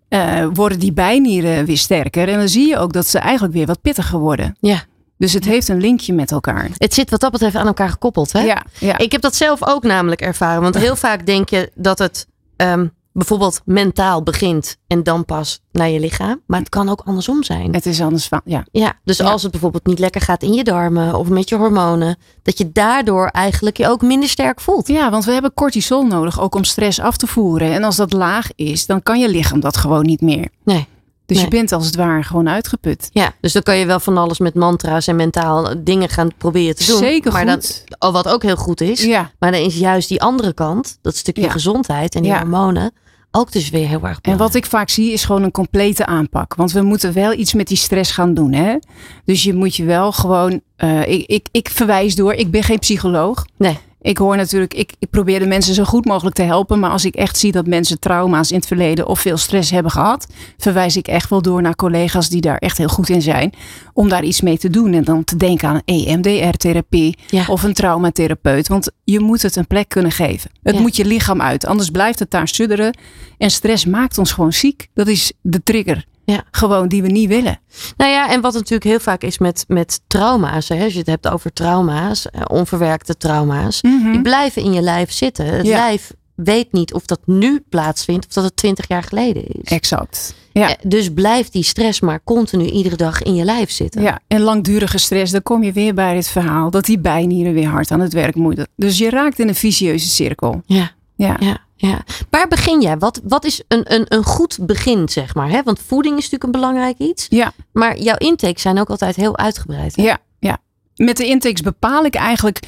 eh, worden die bijnieren weer sterker. En dan zie je ook dat ze eigenlijk weer wat pittiger worden. Ja. Dus het heeft een linkje met elkaar. Het zit wat dat betreft aan elkaar gekoppeld. Hè? Ja, ja. Ik heb dat zelf ook namelijk ervaren. Want heel vaak denk je dat het ehm, bijvoorbeeld mentaal begint en dan pas naar je lichaam. Maar het kan ook andersom zijn. Het is anders van, ja. Ja, dus Ja. als het bijvoorbeeld niet lekker gaat in je darmen of met je hormonen, dat je daardoor eigenlijk je ook minder sterk voelt. Ja, want we hebben cortisol nodig ook om stress af te voeren. En als dat laag is, dan kan je lichaam dat gewoon niet meer. Nee. Dus Nee. je bent als het ware gewoon uitgeput. Ja, dus dan kan je wel van alles met mantra's en mentaal dingen gaan proberen te doen. Zeker maar goed. Dat, wat ook heel goed is. Ja. Maar dan is juist die andere kant, dat stukje Ja. gezondheid en die Ja. hormonen, ook dus weer heel erg belangrijk. En wat ik vaak zie is gewoon een complete aanpak. Want we moeten wel iets met die stress gaan doen. Hè? Dus je moet je wel gewoon. eh, ik, ik, ik verwijs door. Ik ben geen psycholoog. Nee. Ik hoor natuurlijk, ik, ik probeer de mensen zo goed mogelijk te helpen. Maar als ik echt zie dat mensen trauma's in het verleden of veel stress hebben gehad, verwijs ik echt wel door naar collega's die daar echt heel goed in zijn. Om daar iets mee te doen. En dan te denken aan EMDR-therapie Ja. of een traumatherapeut. Want je moet het een plek kunnen geven. Het Ja. moet je lichaam uit. Anders blijft het daar sudderen. En stress maakt ons gewoon ziek. Dat is de trigger. Ja. Gewoon die we niet willen. Nou ja, en wat natuurlijk heel vaak is met, met trauma's, hè, als je het hebt over trauma's, eh, onverwerkte trauma's, die blijven in je lijf zitten. Het Mhm. Ja. lijf weet niet of dat nu plaatsvindt of dat het twintig jaar geleden is. Exact. Ja. Eh, Dus blijft die stress maar continu iedere dag in je lijf zitten. Ja, en langdurige stress, dan kom je weer bij het verhaal dat die bijnieren weer hard aan het werk moeten. Dus je raakt in een vicieuze cirkel. Ja. Ja. Ja, ja. Waar begin jij? Wat, wat is een, een, een goed begin, zeg maar? Hè? Want voeding is natuurlijk een belangrijk iets. Ja. Maar jouw intakes zijn ook altijd heel uitgebreid. Hè? Ja, ja. Met de intakes bepaal ik eigenlijk,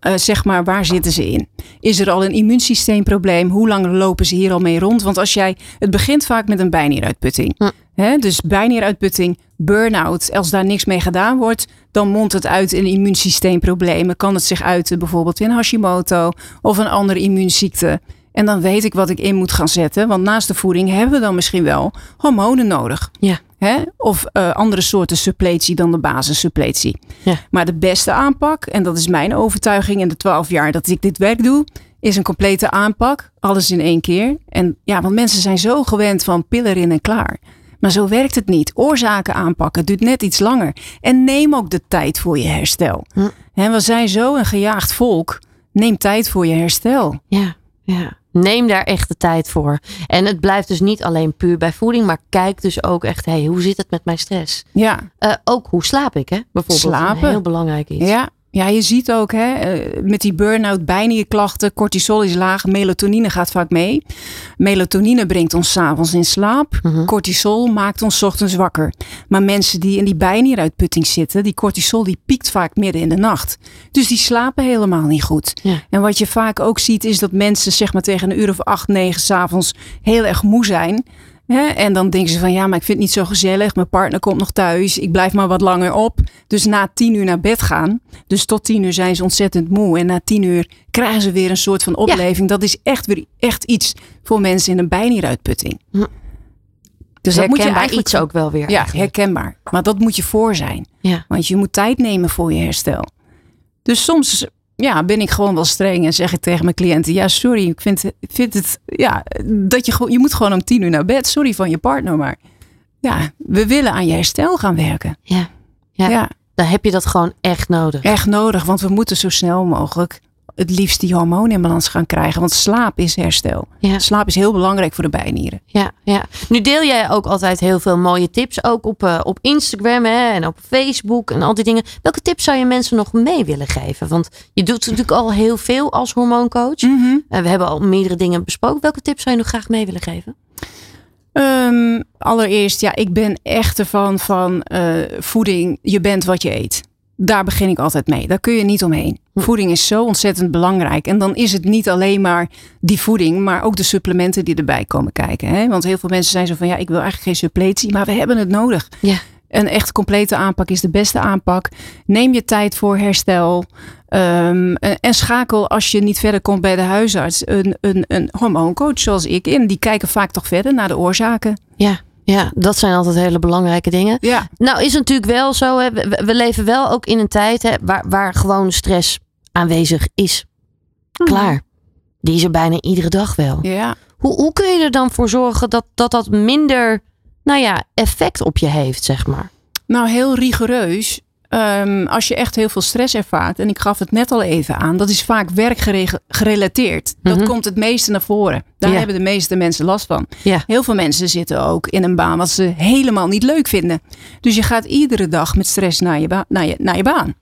eh, zeg maar, waar zitten ze in? Is er al een immuunsysteemprobleem? Hoe lang lopen ze hier al mee rond? Want als jij, het begint vaak met een bijnieruitputting. Hm. Hè, dus bijnieruitputting, burn-out. Als daar niks mee gedaan wordt, dan mondt het uit in immuunsysteemproblemen. Kan het zich uiten bijvoorbeeld in Hashimoto of een andere immuunziekte. En dan weet ik wat ik in moet gaan zetten. Want naast de voeding hebben we dan misschien wel hormonen nodig. Ja. Hè? Of eh, andere soorten suppletie dan de basissuppletie. Ja. Maar de beste aanpak, en dat is mijn overtuiging in de twaalf jaar dat ik dit werk doe, is een complete aanpak. Alles in één keer. En ja, want mensen zijn zo gewend van pillen in en klaar. Maar zo werkt het niet. Oorzaken aanpakken duurt net iets langer. En neem ook de tijd voor je herstel. Hè, we zijn zo een gejaagd volk. Neem tijd voor je herstel. Ja, ja. Neem daar echt de tijd voor. En het blijft dus niet alleen puur bij voeding, maar kijk dus ook echt, hey, hoe zit het met mijn stress? Ja. Eh, ook hoe slaap ik, hè? Bijvoorbeeld. Slapen. Een heel belangrijk iets. Ja, ja, je ziet ook hè, eh, met die burn-out bijnierklachten, cortisol is laag, melatonine gaat vaak mee. Melatonine brengt ons s'avonds in slaap. Mhm. Cortisol maakt ons 's ochtends wakker. Maar mensen die in die bijnieruitputting zitten, die cortisol die piekt vaak midden in de nacht. Dus die slapen helemaal niet goed. Ja. En wat je vaak ook ziet is dat mensen zeg maar tegen een uur of acht, negen s'avonds heel erg moe zijn. Hè? En dan denken ze van ja, maar ik vind het niet zo gezellig. Mijn partner komt nog thuis. Ik blijf maar wat langer op. Dus na tien uur naar bed gaan. Dus tot tien uur zijn ze ontzettend moe. En na tien uur krijgen ze weer een soort van opleving. Dat is echt weer echt iets voor mensen in een bijnieruitputting. Hm. Dus dat moet je eigenlijk iets ook wel weer. Ja, eigenlijk. herkenbaar. Maar dat moet je voor zijn. Ja. Want je moet tijd nemen voor je herstel. Dus soms ja, ben ik gewoon wel streng en zeg ik tegen mijn cliënten: Ja, sorry, ik vind, vind het. Ja, dat je gewoon. Je moet gewoon om tien uur naar bed. Sorry van je partner, maar. Ja, we willen aan je herstel gaan werken. Ja. Ja. Ja. Dan heb je dat gewoon echt nodig. Echt nodig, want we moeten zo snel mogelijk het liefst die hormonen in balans gaan krijgen. Want slaap is herstel. Ja. Slaap is heel belangrijk voor de bijnieren. Ja, ja. Nu deel jij ook altijd heel veel mooie tips. Ook op, eh, op Instagram hè, en op Facebook en al die dingen. Welke tips zou je mensen nog mee willen geven? Want je doet natuurlijk al heel veel als hormooncoach. Mhm. En we hebben al meerdere dingen besproken. Welke tips zou je nog graag mee willen geven? Ehm, allereerst, ja, ik ben echt ervan van eh, voeding. Je bent wat je eet. Daar begin ik altijd mee. Daar kun je niet omheen. Voeding is zo ontzettend belangrijk. En dan is het niet alleen maar die voeding, maar ook de supplementen die erbij komen kijken. Hè? Want heel veel mensen zijn zo van ja, ik wil eigenlijk geen suppletie, maar we hebben het nodig. Ja. Een echt complete aanpak is de beste aanpak. Neem je tijd voor herstel. Ehm, en, en schakel als je niet verder komt bij de huisarts een, een, een hormooncoach zoals ik in. Die kijken vaak toch verder naar de oorzaken. Ja, ja, dat zijn altijd hele belangrijke dingen. Ja. Nou is natuurlijk wel zo, hè, we, we leven wel ook in een tijd hè, waar, waar gewoon stress aanwezig is. Klaar. Die is er bijna iedere dag wel. Ja. Hoe, hoe kun je er dan voor zorgen dat dat, dat minder nou ja, effect op je heeft, zeg maar? Nou, heel rigoureus. Ehm, als je echt heel veel stress ervaart, en ik gaf het net al even aan, dat is vaak werkgerelateerd. Dat Mhm. komt het meeste naar voren. Daar Ja. hebben de meeste mensen last van. Ja. Heel veel mensen zitten ook in een baan wat ze helemaal niet leuk vinden. Dus je gaat iedere dag met stress naar je, naar je, naar je baan.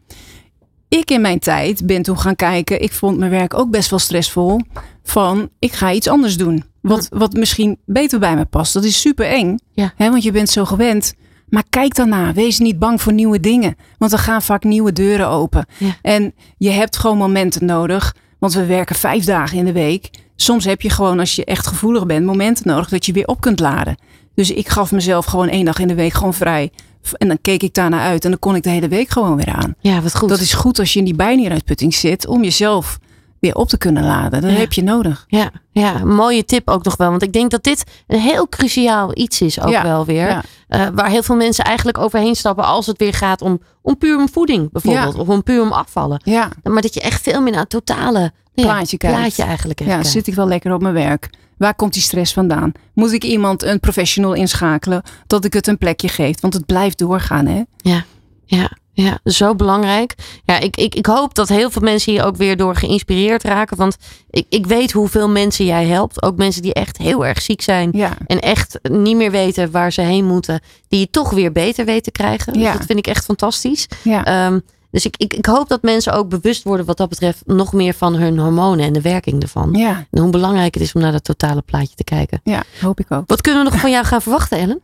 Ik in mijn tijd ben toen gaan kijken. Ik vond mijn werk ook best wel stressvol. Van ik ga iets anders doen. Wat, wat misschien beter bij me past. Dat is super eng. Ja. Hè, want je bent zo gewend. Maar kijk daarna. Wees niet bang voor nieuwe dingen. Want er gaan vaak nieuwe deuren open. Ja. En je hebt gewoon momenten nodig. Want we werken vijf dagen in de week. Soms heb je gewoon, als je echt gevoelig bent, momenten nodig dat je weer op kunt laden. Dus ik gaf mezelf gewoon één dag in de week gewoon vrij. En dan keek ik daarna uit en dan kon ik de hele week gewoon weer aan. Ja, wat goed. Dat is goed als je in die bijnieruitputting zit om jezelf weer op te kunnen laden. Dat Ja. heb je nodig. Ja, ja, mooie tip ook nog wel. Want ik denk dat dit een heel cruciaal iets is ook Ja, wel weer. ja. Eh, waar heel veel mensen eigenlijk overheen stappen als het weer gaat om, om puur om voeding bijvoorbeeld. Of om puur om afvallen. Ja, Maar dat je echt veel meer naar het totale Plaatje kijkt. plaatje eigenlijk ja kijkt. zit ik wel lekker op mijn werk? Waar komt die stress vandaan? Moet ik iemand, een professional inschakelen, dat ik het een plekje geef? Want het blijft doorgaan, hè? Ja, ja, ja, zo belangrijk. Ja, ik, ik, ik hoop dat heel veel mensen hier ook weer door geïnspireerd raken. Want ik, ik weet hoeveel mensen jij helpt. Ook mensen die echt heel erg ziek zijn. Ja. En echt niet meer weten waar ze heen moeten. Die je toch weer beter weten te krijgen. Dus dat vind ik echt fantastisch. Ja. Ehm, dus ik, ik, ik hoop dat mensen ook bewust worden wat dat betreft nog meer van hun hormonen en de werking ervan. Ja, En hoe belangrijk het is om naar dat totale plaatje te kijken. ja, hoop ik ook. Wat kunnen we nog van jou gaan verwachten, Ellen?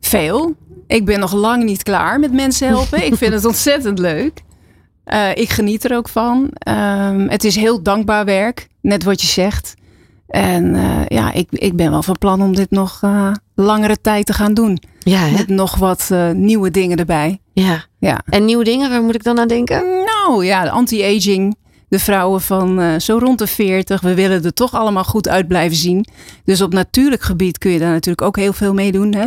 Veel. Ik ben nog lang niet klaar met mensen helpen. ik vind het ontzettend leuk. Eh, ik geniet er ook van. Ehm, het is heel dankbaar werk, net wat je zegt. En eh, ja, ik, ik ben wel van plan om dit nog eh, langere tijd te gaan doen. Ja, hè? Met nog wat nieuwe dingen erbij. ja. Ja. En nieuwe dingen, waar moet ik dan aan denken? Nou ja, de anti-aging. De vrouwen van zo rond de 40. We willen er toch allemaal goed uit blijven zien. Dus op natuurlijk gebied kun je daar natuurlijk ook heel veel mee doen. Hè?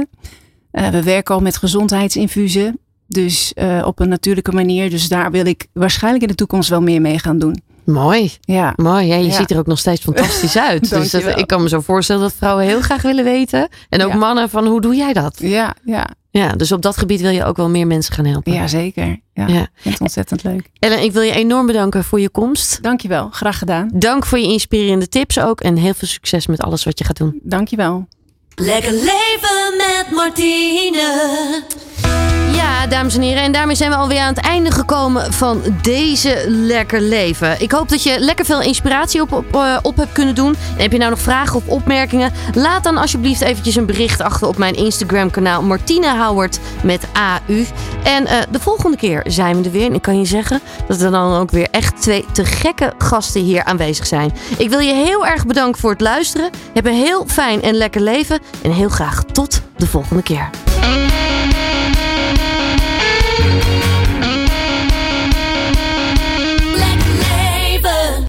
Eh, we werken al met gezondheidsinfusen. Dus eh, op een natuurlijke manier. Dus daar wil ik waarschijnlijk in de toekomst wel meer mee gaan doen. Mooi. Ja. Mooi. Ja, je Ja. ziet er ook nog steeds fantastisch uit. dus dat, Dankjewel. ik kan me zo voorstellen dat vrouwen heel graag willen weten. En ook Ja. mannen van hoe doe jij dat? Ja, ja. Ja, dus op dat gebied wil je ook wel meer mensen gaan helpen. Ja, zeker. Ja, Ja. Ik vind het ontzettend leuk. Ellen, ik wil je enorm bedanken voor je komst. Dankjewel. Graag gedaan. Dank voor je inspirerende tips ook. En heel veel succes met alles wat je gaat doen. Dankjewel. Lekker leven met Martine. Ja, dames en heren. En daarmee zijn we alweer aan het einde gekomen van deze Lekker Leven. Ik hoop dat je lekker veel inspiratie op, op, eh, hebt kunnen doen. En heb je nou nog vragen of opmerkingen? Laat dan alsjeblieft eventjes een bericht achter op mijn Instagram kanaal Martine Howard met AU. En eh, de volgende keer zijn we er weer. En ik kan je zeggen dat er dan ook weer echt twee te gekke gasten hier aanwezig zijn. Ik wil je heel erg bedanken voor het luisteren. Heb een heel fijn en lekker leven. En heel graag tot de volgende keer.